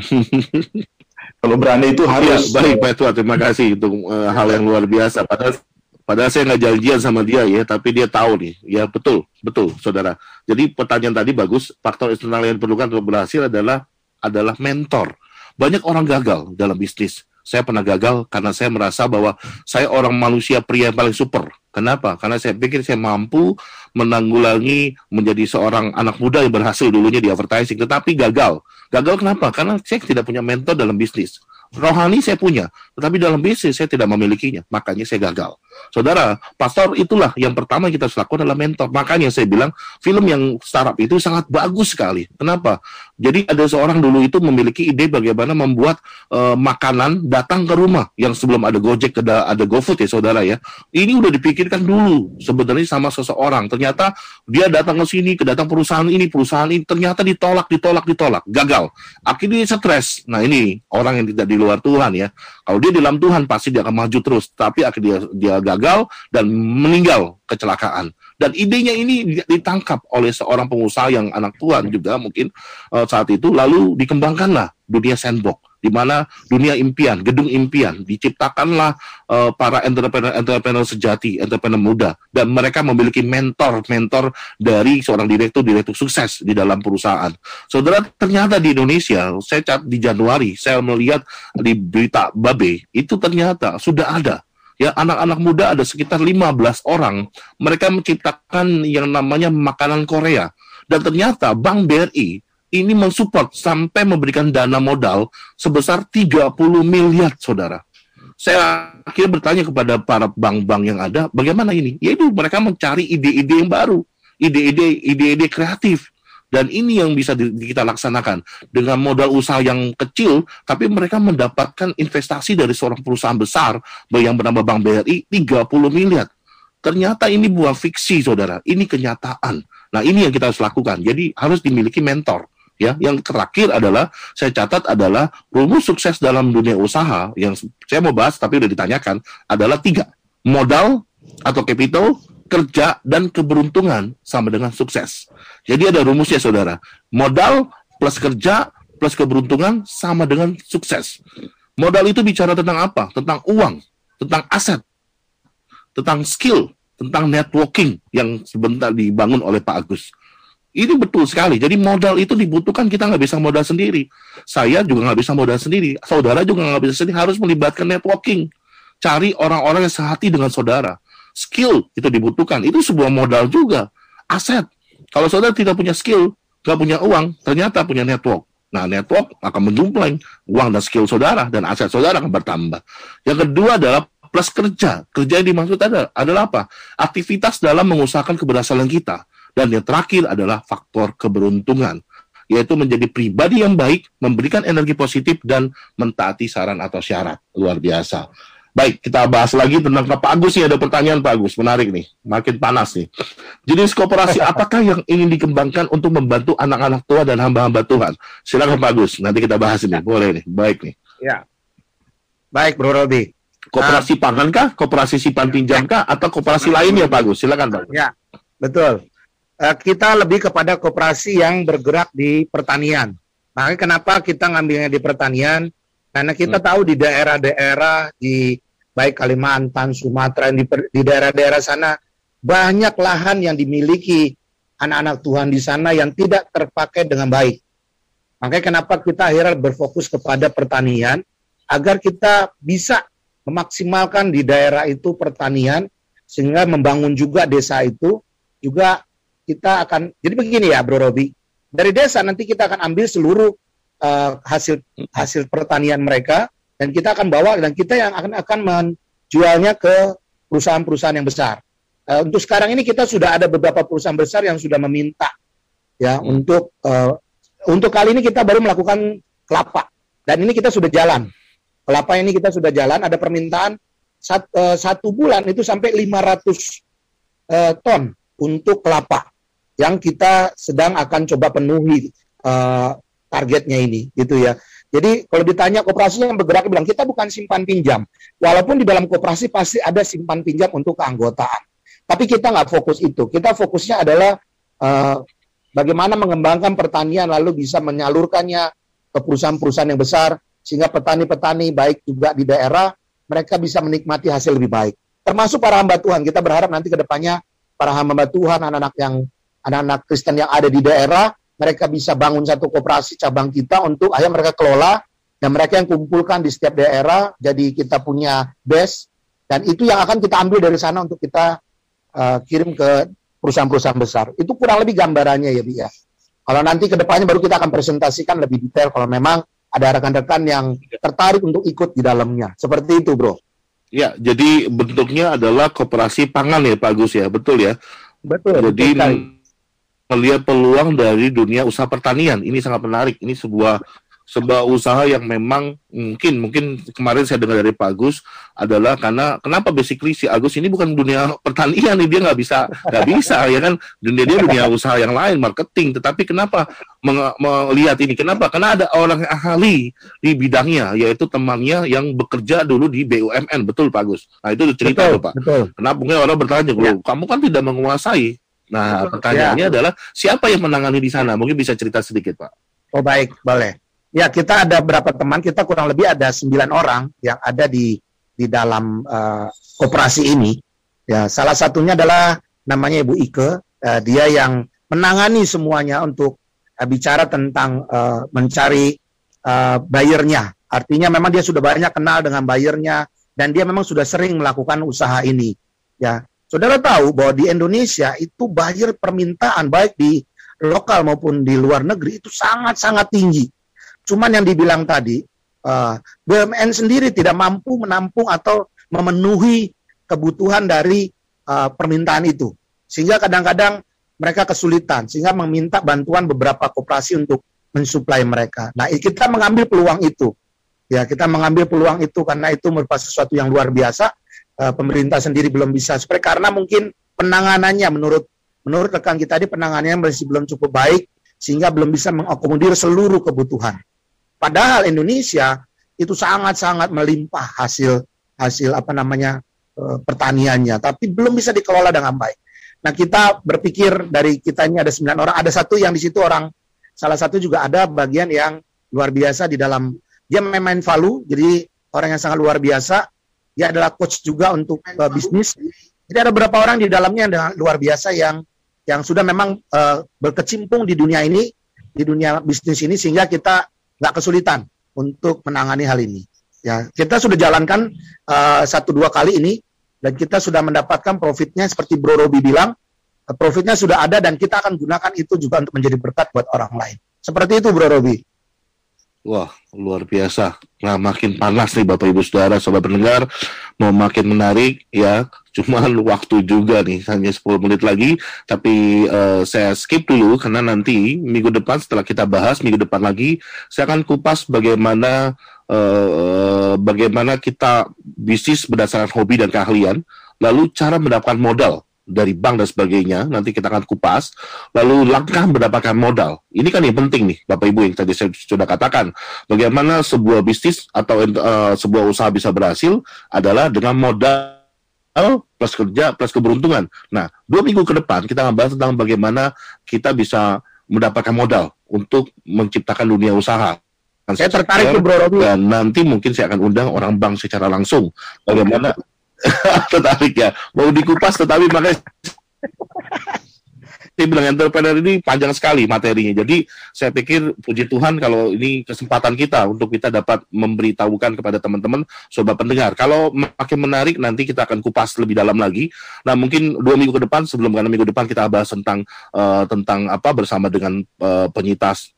<laughs> Kalau berani itu harus. Ya, baik Pak Tua, terima kasih untuk uh, hal yang luar biasa. Padahal Padahal saya nggak janjian sama dia ya, tapi dia tahu nih. Ya betul, betul, saudara. Jadi pertanyaan tadi bagus. Faktor eksternal yang diperlukan untuk berhasil adalah adalah mentor. Banyak orang gagal dalam bisnis saya pernah gagal karena saya merasa bahwa saya orang manusia pria yang paling super. Kenapa? Karena saya pikir saya mampu menanggulangi menjadi seorang anak muda yang berhasil dulunya di advertising, tetapi gagal. Gagal kenapa? Karena saya tidak punya mentor dalam bisnis. Rohani saya punya, tetapi dalam bisnis saya tidak memilikinya, makanya saya gagal. Saudara, pastor itulah yang pertama kita harus lakukan adalah mentor. Makanya saya bilang film yang startup itu sangat bagus sekali. Kenapa? Jadi ada seorang dulu itu memiliki ide bagaimana membuat uh, makanan datang ke rumah yang sebelum ada Gojek ada ada GoFood ya saudara ya. Ini udah dipikirkan dulu sebenarnya sama seseorang. Ternyata dia datang ke sini, ke datang perusahaan ini, perusahaan ini ternyata ditolak, ditolak, ditolak, gagal. Akhirnya stres. Nah ini orang yang tidak di luar Tuhan ya. Kalau dia di dalam Tuhan pasti dia akan maju terus. Tapi akhirnya dia, dia gagal dan meninggal kecelakaan. Dan idenya ini ditangkap oleh seorang pengusaha yang anak Tuhan juga mungkin uh, saat itu. Lalu dikembangkanlah dunia sandbox di mana dunia impian, gedung impian, diciptakanlah uh, para entrepreneur-entrepreneur sejati, entrepreneur muda, dan mereka memiliki mentor-mentor dari seorang direktur-direktur sukses di dalam perusahaan. Saudara, ternyata di Indonesia, saya cat di Januari, saya melihat di berita Babe, itu ternyata sudah ada. Ya anak-anak muda ada sekitar 15 orang mereka menciptakan yang namanya makanan Korea. Dan ternyata Bank BRI ini mensupport sampai memberikan dana modal sebesar 30 miliar, saudara. Saya akhirnya bertanya kepada para bank-bank yang ada, bagaimana ini? Yaitu mereka mencari ide-ide yang baru, ide-ide ide-ide kreatif. Dan ini yang bisa di, kita laksanakan dengan modal usaha yang kecil, tapi mereka mendapatkan investasi dari seorang perusahaan besar yang bernama Bank BRI 30 miliar. Ternyata ini buah fiksi, saudara. Ini kenyataan. Nah, ini yang kita harus lakukan. Jadi harus dimiliki mentor ya yang terakhir adalah saya catat adalah rumus sukses dalam dunia usaha yang saya mau bahas tapi udah ditanyakan adalah tiga. Modal atau capital kerja dan keberuntungan sama dengan sukses. Jadi ada rumusnya saudara. Modal plus kerja plus keberuntungan sama dengan sukses. Modal itu bicara tentang apa? Tentang uang tentang aset tentang skill tentang networking yang sebentar dibangun oleh Pak Agus ini betul sekali. Jadi modal itu dibutuhkan kita nggak bisa modal sendiri. Saya juga nggak bisa modal sendiri. Saudara juga nggak bisa sendiri. Harus melibatkan networking. Cari orang-orang yang sehati dengan saudara. Skill itu dibutuhkan. Itu sebuah modal juga. Aset. Kalau saudara tidak punya skill, nggak punya uang, ternyata punya network. Nah, network akan menjumpai uang dan skill saudara dan aset saudara akan bertambah. Yang kedua adalah plus kerja. Kerja yang dimaksud adalah, adalah apa? Aktivitas dalam mengusahakan keberhasilan kita dan yang terakhir adalah faktor keberuntungan, yaitu menjadi pribadi yang baik, memberikan energi positif, dan mentaati saran atau syarat. Luar biasa. Baik, kita bahas lagi tentang Pak Agus nih. Ada pertanyaan Pak Agus, menarik nih, makin panas nih. Jenis kooperasi <laughs> apakah yang ingin dikembangkan untuk membantu anak-anak tua dan hamba-hamba Tuhan? Silakan Pak Agus, nanti kita bahas ini. Boleh nih, baik nih. Ya, baik Bro Robi. Kooperasi uh, pangan kah, kooperasi simpan pinjam kah, atau kooperasi lainnya Pak Agus? Silakan Pak. Ya, betul. Eh, kita lebih kepada koperasi yang bergerak di pertanian. Makanya kenapa kita ngambilnya di pertanian? Karena kita hmm. tahu di daerah-daerah di baik Kalimantan, Sumatera, di, di daerah-daerah sana banyak lahan yang dimiliki anak-anak Tuhan di sana yang tidak terpakai dengan baik. Makanya kenapa kita akhirnya berfokus kepada pertanian agar kita bisa memaksimalkan di daerah itu pertanian sehingga membangun juga desa itu juga kita akan jadi begini ya Bro Robi dari desa nanti kita akan ambil seluruh uh, hasil hasil pertanian mereka dan kita akan bawa dan kita yang akan akan menjualnya ke perusahaan-perusahaan yang besar. Uh, untuk sekarang ini kita sudah ada beberapa perusahaan besar yang sudah meminta ya hmm. untuk uh, untuk kali ini kita baru melakukan kelapa dan ini kita sudah jalan kelapa ini kita sudah jalan ada permintaan sat, uh, satu bulan itu sampai 500 uh, ton untuk kelapa yang kita sedang akan coba penuhi uh, targetnya ini gitu ya. Jadi kalau ditanya koperasi yang bergerak bilang kita bukan simpan pinjam. Walaupun di dalam koperasi pasti ada simpan pinjam untuk keanggotaan. Tapi kita nggak fokus itu. Kita fokusnya adalah uh, bagaimana mengembangkan pertanian lalu bisa menyalurkannya ke perusahaan-perusahaan yang besar sehingga petani-petani baik juga di daerah mereka bisa menikmati hasil lebih baik. Termasuk para hamba Tuhan. Kita berharap nanti ke depannya para hamba Tuhan, anak-anak yang anak-anak Kristen yang ada di daerah, mereka bisa bangun satu koperasi cabang kita untuk akhirnya mereka kelola dan mereka yang kumpulkan di setiap daerah, jadi kita punya base dan itu yang akan kita ambil dari sana untuk kita uh, kirim ke perusahaan-perusahaan besar. Itu kurang lebih gambarannya ya, Bi ya. Kalau nanti ke depannya baru kita akan presentasikan lebih detail kalau memang ada rekan-rekan yang tertarik untuk ikut di dalamnya. Seperti itu, Bro. Ya, jadi bentuknya adalah koperasi pangan ya, Pak Gus ya, betul ya? Betul. Jadi betul melihat peluang dari dunia usaha pertanian. Ini sangat menarik. Ini sebuah sebuah usaha yang memang mungkin mungkin kemarin saya dengar dari Pak Agus adalah karena kenapa basically si Agus ini bukan dunia pertanian nih dia nggak bisa nggak bisa ya kan? Dunia dia dunia usaha yang lain marketing. Tetapi kenapa melihat ini? Kenapa? Karena ada orang yang ahli di bidangnya yaitu temannya yang bekerja dulu di BUMN betul Pak Agus? Nah itu cerita Betul, tuh Pak. betul. kenapa mungkin orang bertanya "Loh, kamu kan tidak menguasai nah pertanyaannya adalah siapa yang menangani di sana mungkin bisa cerita sedikit Pak Oh baik, boleh. Ya kita ada berapa teman, kita kurang lebih ada sembilan orang yang ada di di dalam eh, koperasi ini. Ya salah satunya adalah namanya Ibu Ike, eh, dia yang menangani semuanya untuk eh, bicara tentang eh, mencari eh, buyernya. Artinya memang dia sudah banyak kenal dengan buyernya dan dia memang sudah sering melakukan usaha ini. Ya, saudara tahu bahwa di Indonesia itu buyer permintaan baik di lokal maupun di luar negeri itu sangat-sangat tinggi. Cuman yang dibilang tadi, eh, BUMN sendiri tidak mampu menampung atau memenuhi kebutuhan dari eh, permintaan itu. Sehingga kadang-kadang mereka kesulitan, sehingga meminta bantuan beberapa koperasi untuk mensuplai mereka. Nah, kita mengambil peluang itu. Ya, kita mengambil peluang itu karena itu merupakan sesuatu yang luar biasa. Eh, pemerintah sendiri belum bisa, seperti karena mungkin penanganannya menurut menurut rekan kita di penanganannya masih belum cukup baik sehingga belum bisa mengakomodir seluruh kebutuhan. Padahal Indonesia itu sangat-sangat melimpah hasil hasil apa namanya eh, pertaniannya, tapi belum bisa dikelola dengan baik. Nah kita berpikir dari kita ini ada sembilan orang, ada satu yang di situ orang, salah satu juga ada bagian yang luar biasa di dalam dia main valu, jadi orang yang sangat luar biasa. Dia adalah coach juga untuk eh, bisnis. Jadi ada beberapa orang di dalamnya yang luar biasa yang yang sudah memang eh, berkecimpung di dunia ini, di dunia bisnis ini sehingga kita nggak kesulitan untuk menangani hal ini. Ya, kita sudah jalankan eh, satu dua kali ini dan kita sudah mendapatkan profitnya seperti Bro Robi bilang, profitnya sudah ada dan kita akan gunakan itu juga untuk menjadi berkat buat orang lain. Seperti itu Bro Robi. Wah, luar biasa. Nah, makin panas nih Bapak Ibu Saudara, Sobat pendengar. Mau makin menarik ya. Cuman waktu juga nih, hanya 10 menit lagi. Tapi eh, saya skip dulu karena nanti minggu depan setelah kita bahas, minggu depan lagi, saya akan kupas bagaimana eh, bagaimana kita bisnis berdasarkan hobi dan keahlian, lalu cara mendapatkan modal dari bank dan sebagainya, nanti kita akan kupas, lalu langkah mendapatkan modal. Ini kan yang penting nih, Bapak Ibu yang tadi saya sudah katakan, bagaimana sebuah bisnis atau eh, sebuah usaha bisa berhasil adalah dengan modal plus kerja plus keberuntungan. Nah, dua minggu ke depan kita akan bahas tentang bagaimana kita bisa mendapatkan modal untuk menciptakan dunia usaha. Saya tertarik tuh Bro Robi. Dan nanti mungkin saya akan undang orang bank secara langsung. Bagaimana <laughs> tertarik ya. Mau dikupas tetapi makanya <laughs> saya bilang entrepreneur ini panjang sekali materinya. Jadi saya pikir puji Tuhan kalau ini kesempatan kita untuk kita dapat memberitahukan kepada teman-teman sobat pendengar. Kalau makin menarik nanti kita akan kupas lebih dalam lagi. Nah mungkin dua minggu ke depan sebelum karena minggu depan kita bahas tentang eh, tentang apa bersama dengan eh, penyitas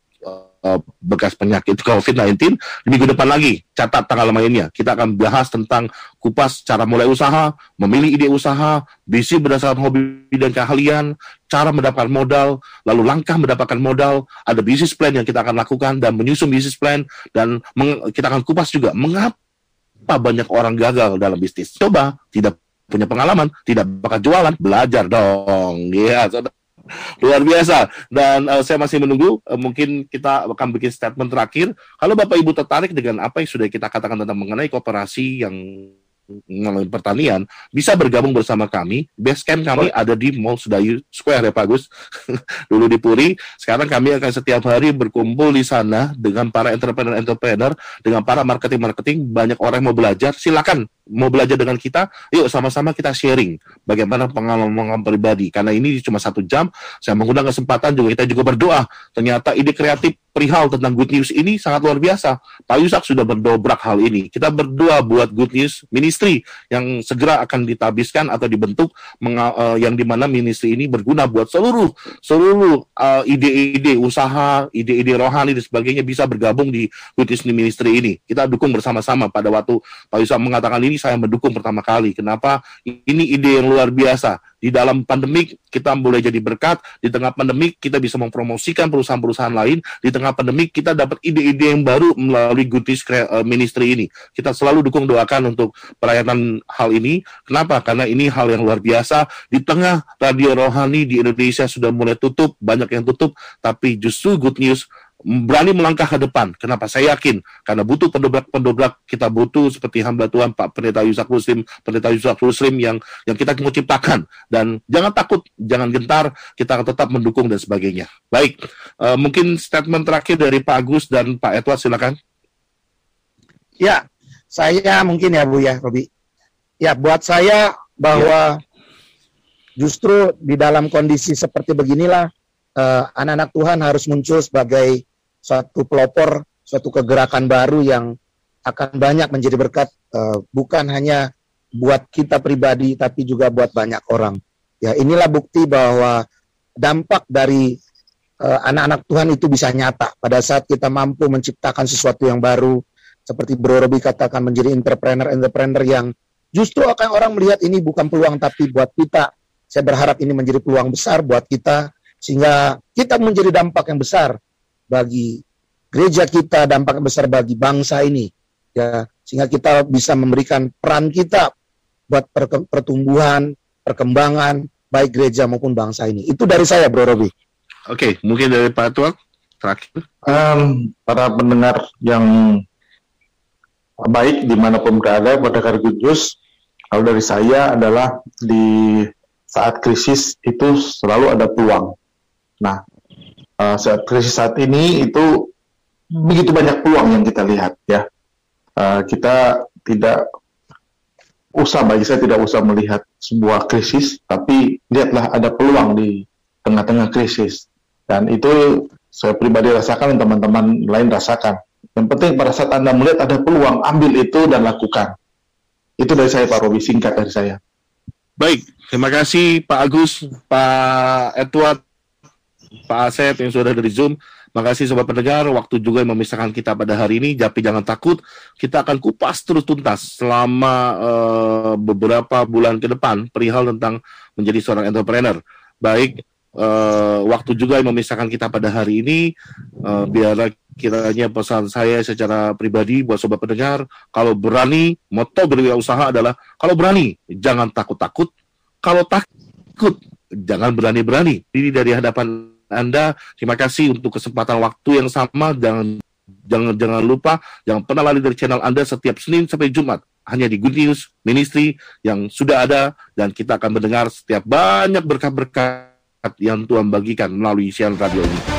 eh, bekas penyakit COVID-19 di minggu depan lagi. Catat tanggal mainnya. Kita akan bahas tentang kupas cara mulai usaha memilih ide usaha bisnis berdasarkan hobi dan keahlian cara mendapatkan modal lalu langkah mendapatkan modal. Ada bisnis plan yang kita akan lakukan dan menyusun bisnis plan dan kita akan kupas juga mengapa banyak orang gagal dalam bisnis. Coba tidak punya pengalaman tidak bakal jualan belajar dong. Ya saudara luar biasa. Dan eh, saya masih menunggu eh, mungkin kita akan bikin statement terakhir. Kalau bapak ibu tertarik dengan apa yang sudah kita katakan tentang mengenai kooperasi yang pertanian bisa bergabung bersama kami. Base camp kami ada di Mall Sedayu Square ya Pak Gus <laughs> dulu di Puri. Sekarang kami akan setiap hari berkumpul di sana dengan para entrepreneur-entrepreneur dengan para marketing-marketing. Banyak orang yang mau belajar. Silakan mau belajar dengan kita. Yuk sama-sama kita sharing bagaimana pengalaman pribadi. Karena ini cuma satu jam saya mengundang kesempatan juga kita juga berdoa. Ternyata ide kreatif perihal tentang good news ini sangat luar biasa Pak Yusak sudah berdobrak hal ini kita berdoa buat good news ministry yang segera akan ditabiskan atau dibentuk eh, yang di mana ministry ini berguna buat seluruh seluruh eh, ide-ide usaha ide-ide rohani dan sebagainya bisa bergabung di good news ministry ini kita dukung bersama-sama pada waktu Pak Yusak mengatakan ini saya mendukung pertama kali. Kenapa? Ini ide yang luar biasa. Di dalam pandemik kita boleh jadi berkat, di tengah pandemik kita bisa mempromosikan perusahaan-perusahaan lain, di tengah pandemik kita dapat ide-ide yang baru melalui Goodies eh, Ministry ini. Kita selalu dukung doakan untuk perayaan hal ini. Kenapa? Karena ini hal yang luar biasa. Di tengah radio rohani di Indonesia sudah mulai tutup, banyak yang tutup, tapi justru good news berani melangkah ke depan. Kenapa? Saya yakin karena butuh pendobrak-pendobrak kita butuh seperti hamba Tuhan Pak Pendeta Yusak Muslim, Pendeta Yusak Muslim yang yang kita mau ciptakan dan jangan takut, jangan gentar, kita akan tetap mendukung dan sebagainya. Baik, uh, mungkin statement terakhir dari Pak Agus dan Pak Edward silakan. Ya, saya mungkin ya Bu ya, Robi. Ya, buat saya bahwa ya. justru di dalam kondisi seperti beginilah eh, anak-anak uh, Tuhan harus muncul sebagai suatu pelopor, suatu kegerakan baru yang akan banyak menjadi berkat uh, bukan hanya buat kita pribadi tapi juga buat banyak orang. Ya, inilah bukti bahwa dampak dari eh, anak-anak uh, Tuhan itu bisa nyata pada saat kita mampu menciptakan sesuatu yang baru seperti Bro Robi katakan menjadi entrepreneur-entrepreneur yang justru akan orang melihat ini bukan peluang tapi buat kita. Saya berharap ini menjadi peluang besar buat kita sehingga kita menjadi dampak yang besar bagi gereja kita, dampak besar bagi bangsa ini, ya sehingga kita bisa memberikan peran kita buat pertumbuhan, perkembangan baik gereja maupun bangsa ini. Itu dari saya, Bro Robi. Oke, mungkin dari Pak Tuan terakhir. Um, para pendengar yang baik di mana pun berada pada Kargujus, kalau dari saya adalah di saat krisis itu selalu ada peluang. Nah, uh, saat krisis saat ini itu begitu banyak peluang yang kita lihat ya. Uh, kita tidak usah bagi saya tidak usah melihat sebuah krisis, tapi lihatlah ada peluang di tengah-tengah krisis. Dan itu saya pribadi rasakan dan teman-teman lain rasakan. Yang penting pada saat Anda melihat ada peluang, ambil itu dan lakukan. Itu dari saya Pak Robi, singkat dari saya. Baik, terima kasih Pak Agus, Pak Edward, Pak Asep yang sudah dari Zoom. Makasih sobat pendengar, waktu juga yang memisahkan kita pada hari ini. Tapi jangan takut, kita akan kupas terus tuntas selama uh, beberapa bulan ke depan perihal tentang menjadi seorang entrepreneur. Baik, uh, waktu juga yang memisahkan kita pada hari ini. Uh, biar kiranya pesan saya secara pribadi buat sobat pendengar, kalau berani, moto berwirausaha adalah kalau berani, jangan takut-takut. Kalau takut, jangan berani-berani. Ini dari hadapan anda. Terima kasih untuk kesempatan waktu yang sama. Jangan jangan jangan lupa jangan pernah lari dari channel Anda setiap Senin sampai Jumat hanya di Good News Ministry yang sudah ada dan kita akan mendengar setiap banyak berkat-berkat yang Tuhan bagikan melalui siaran radio ini.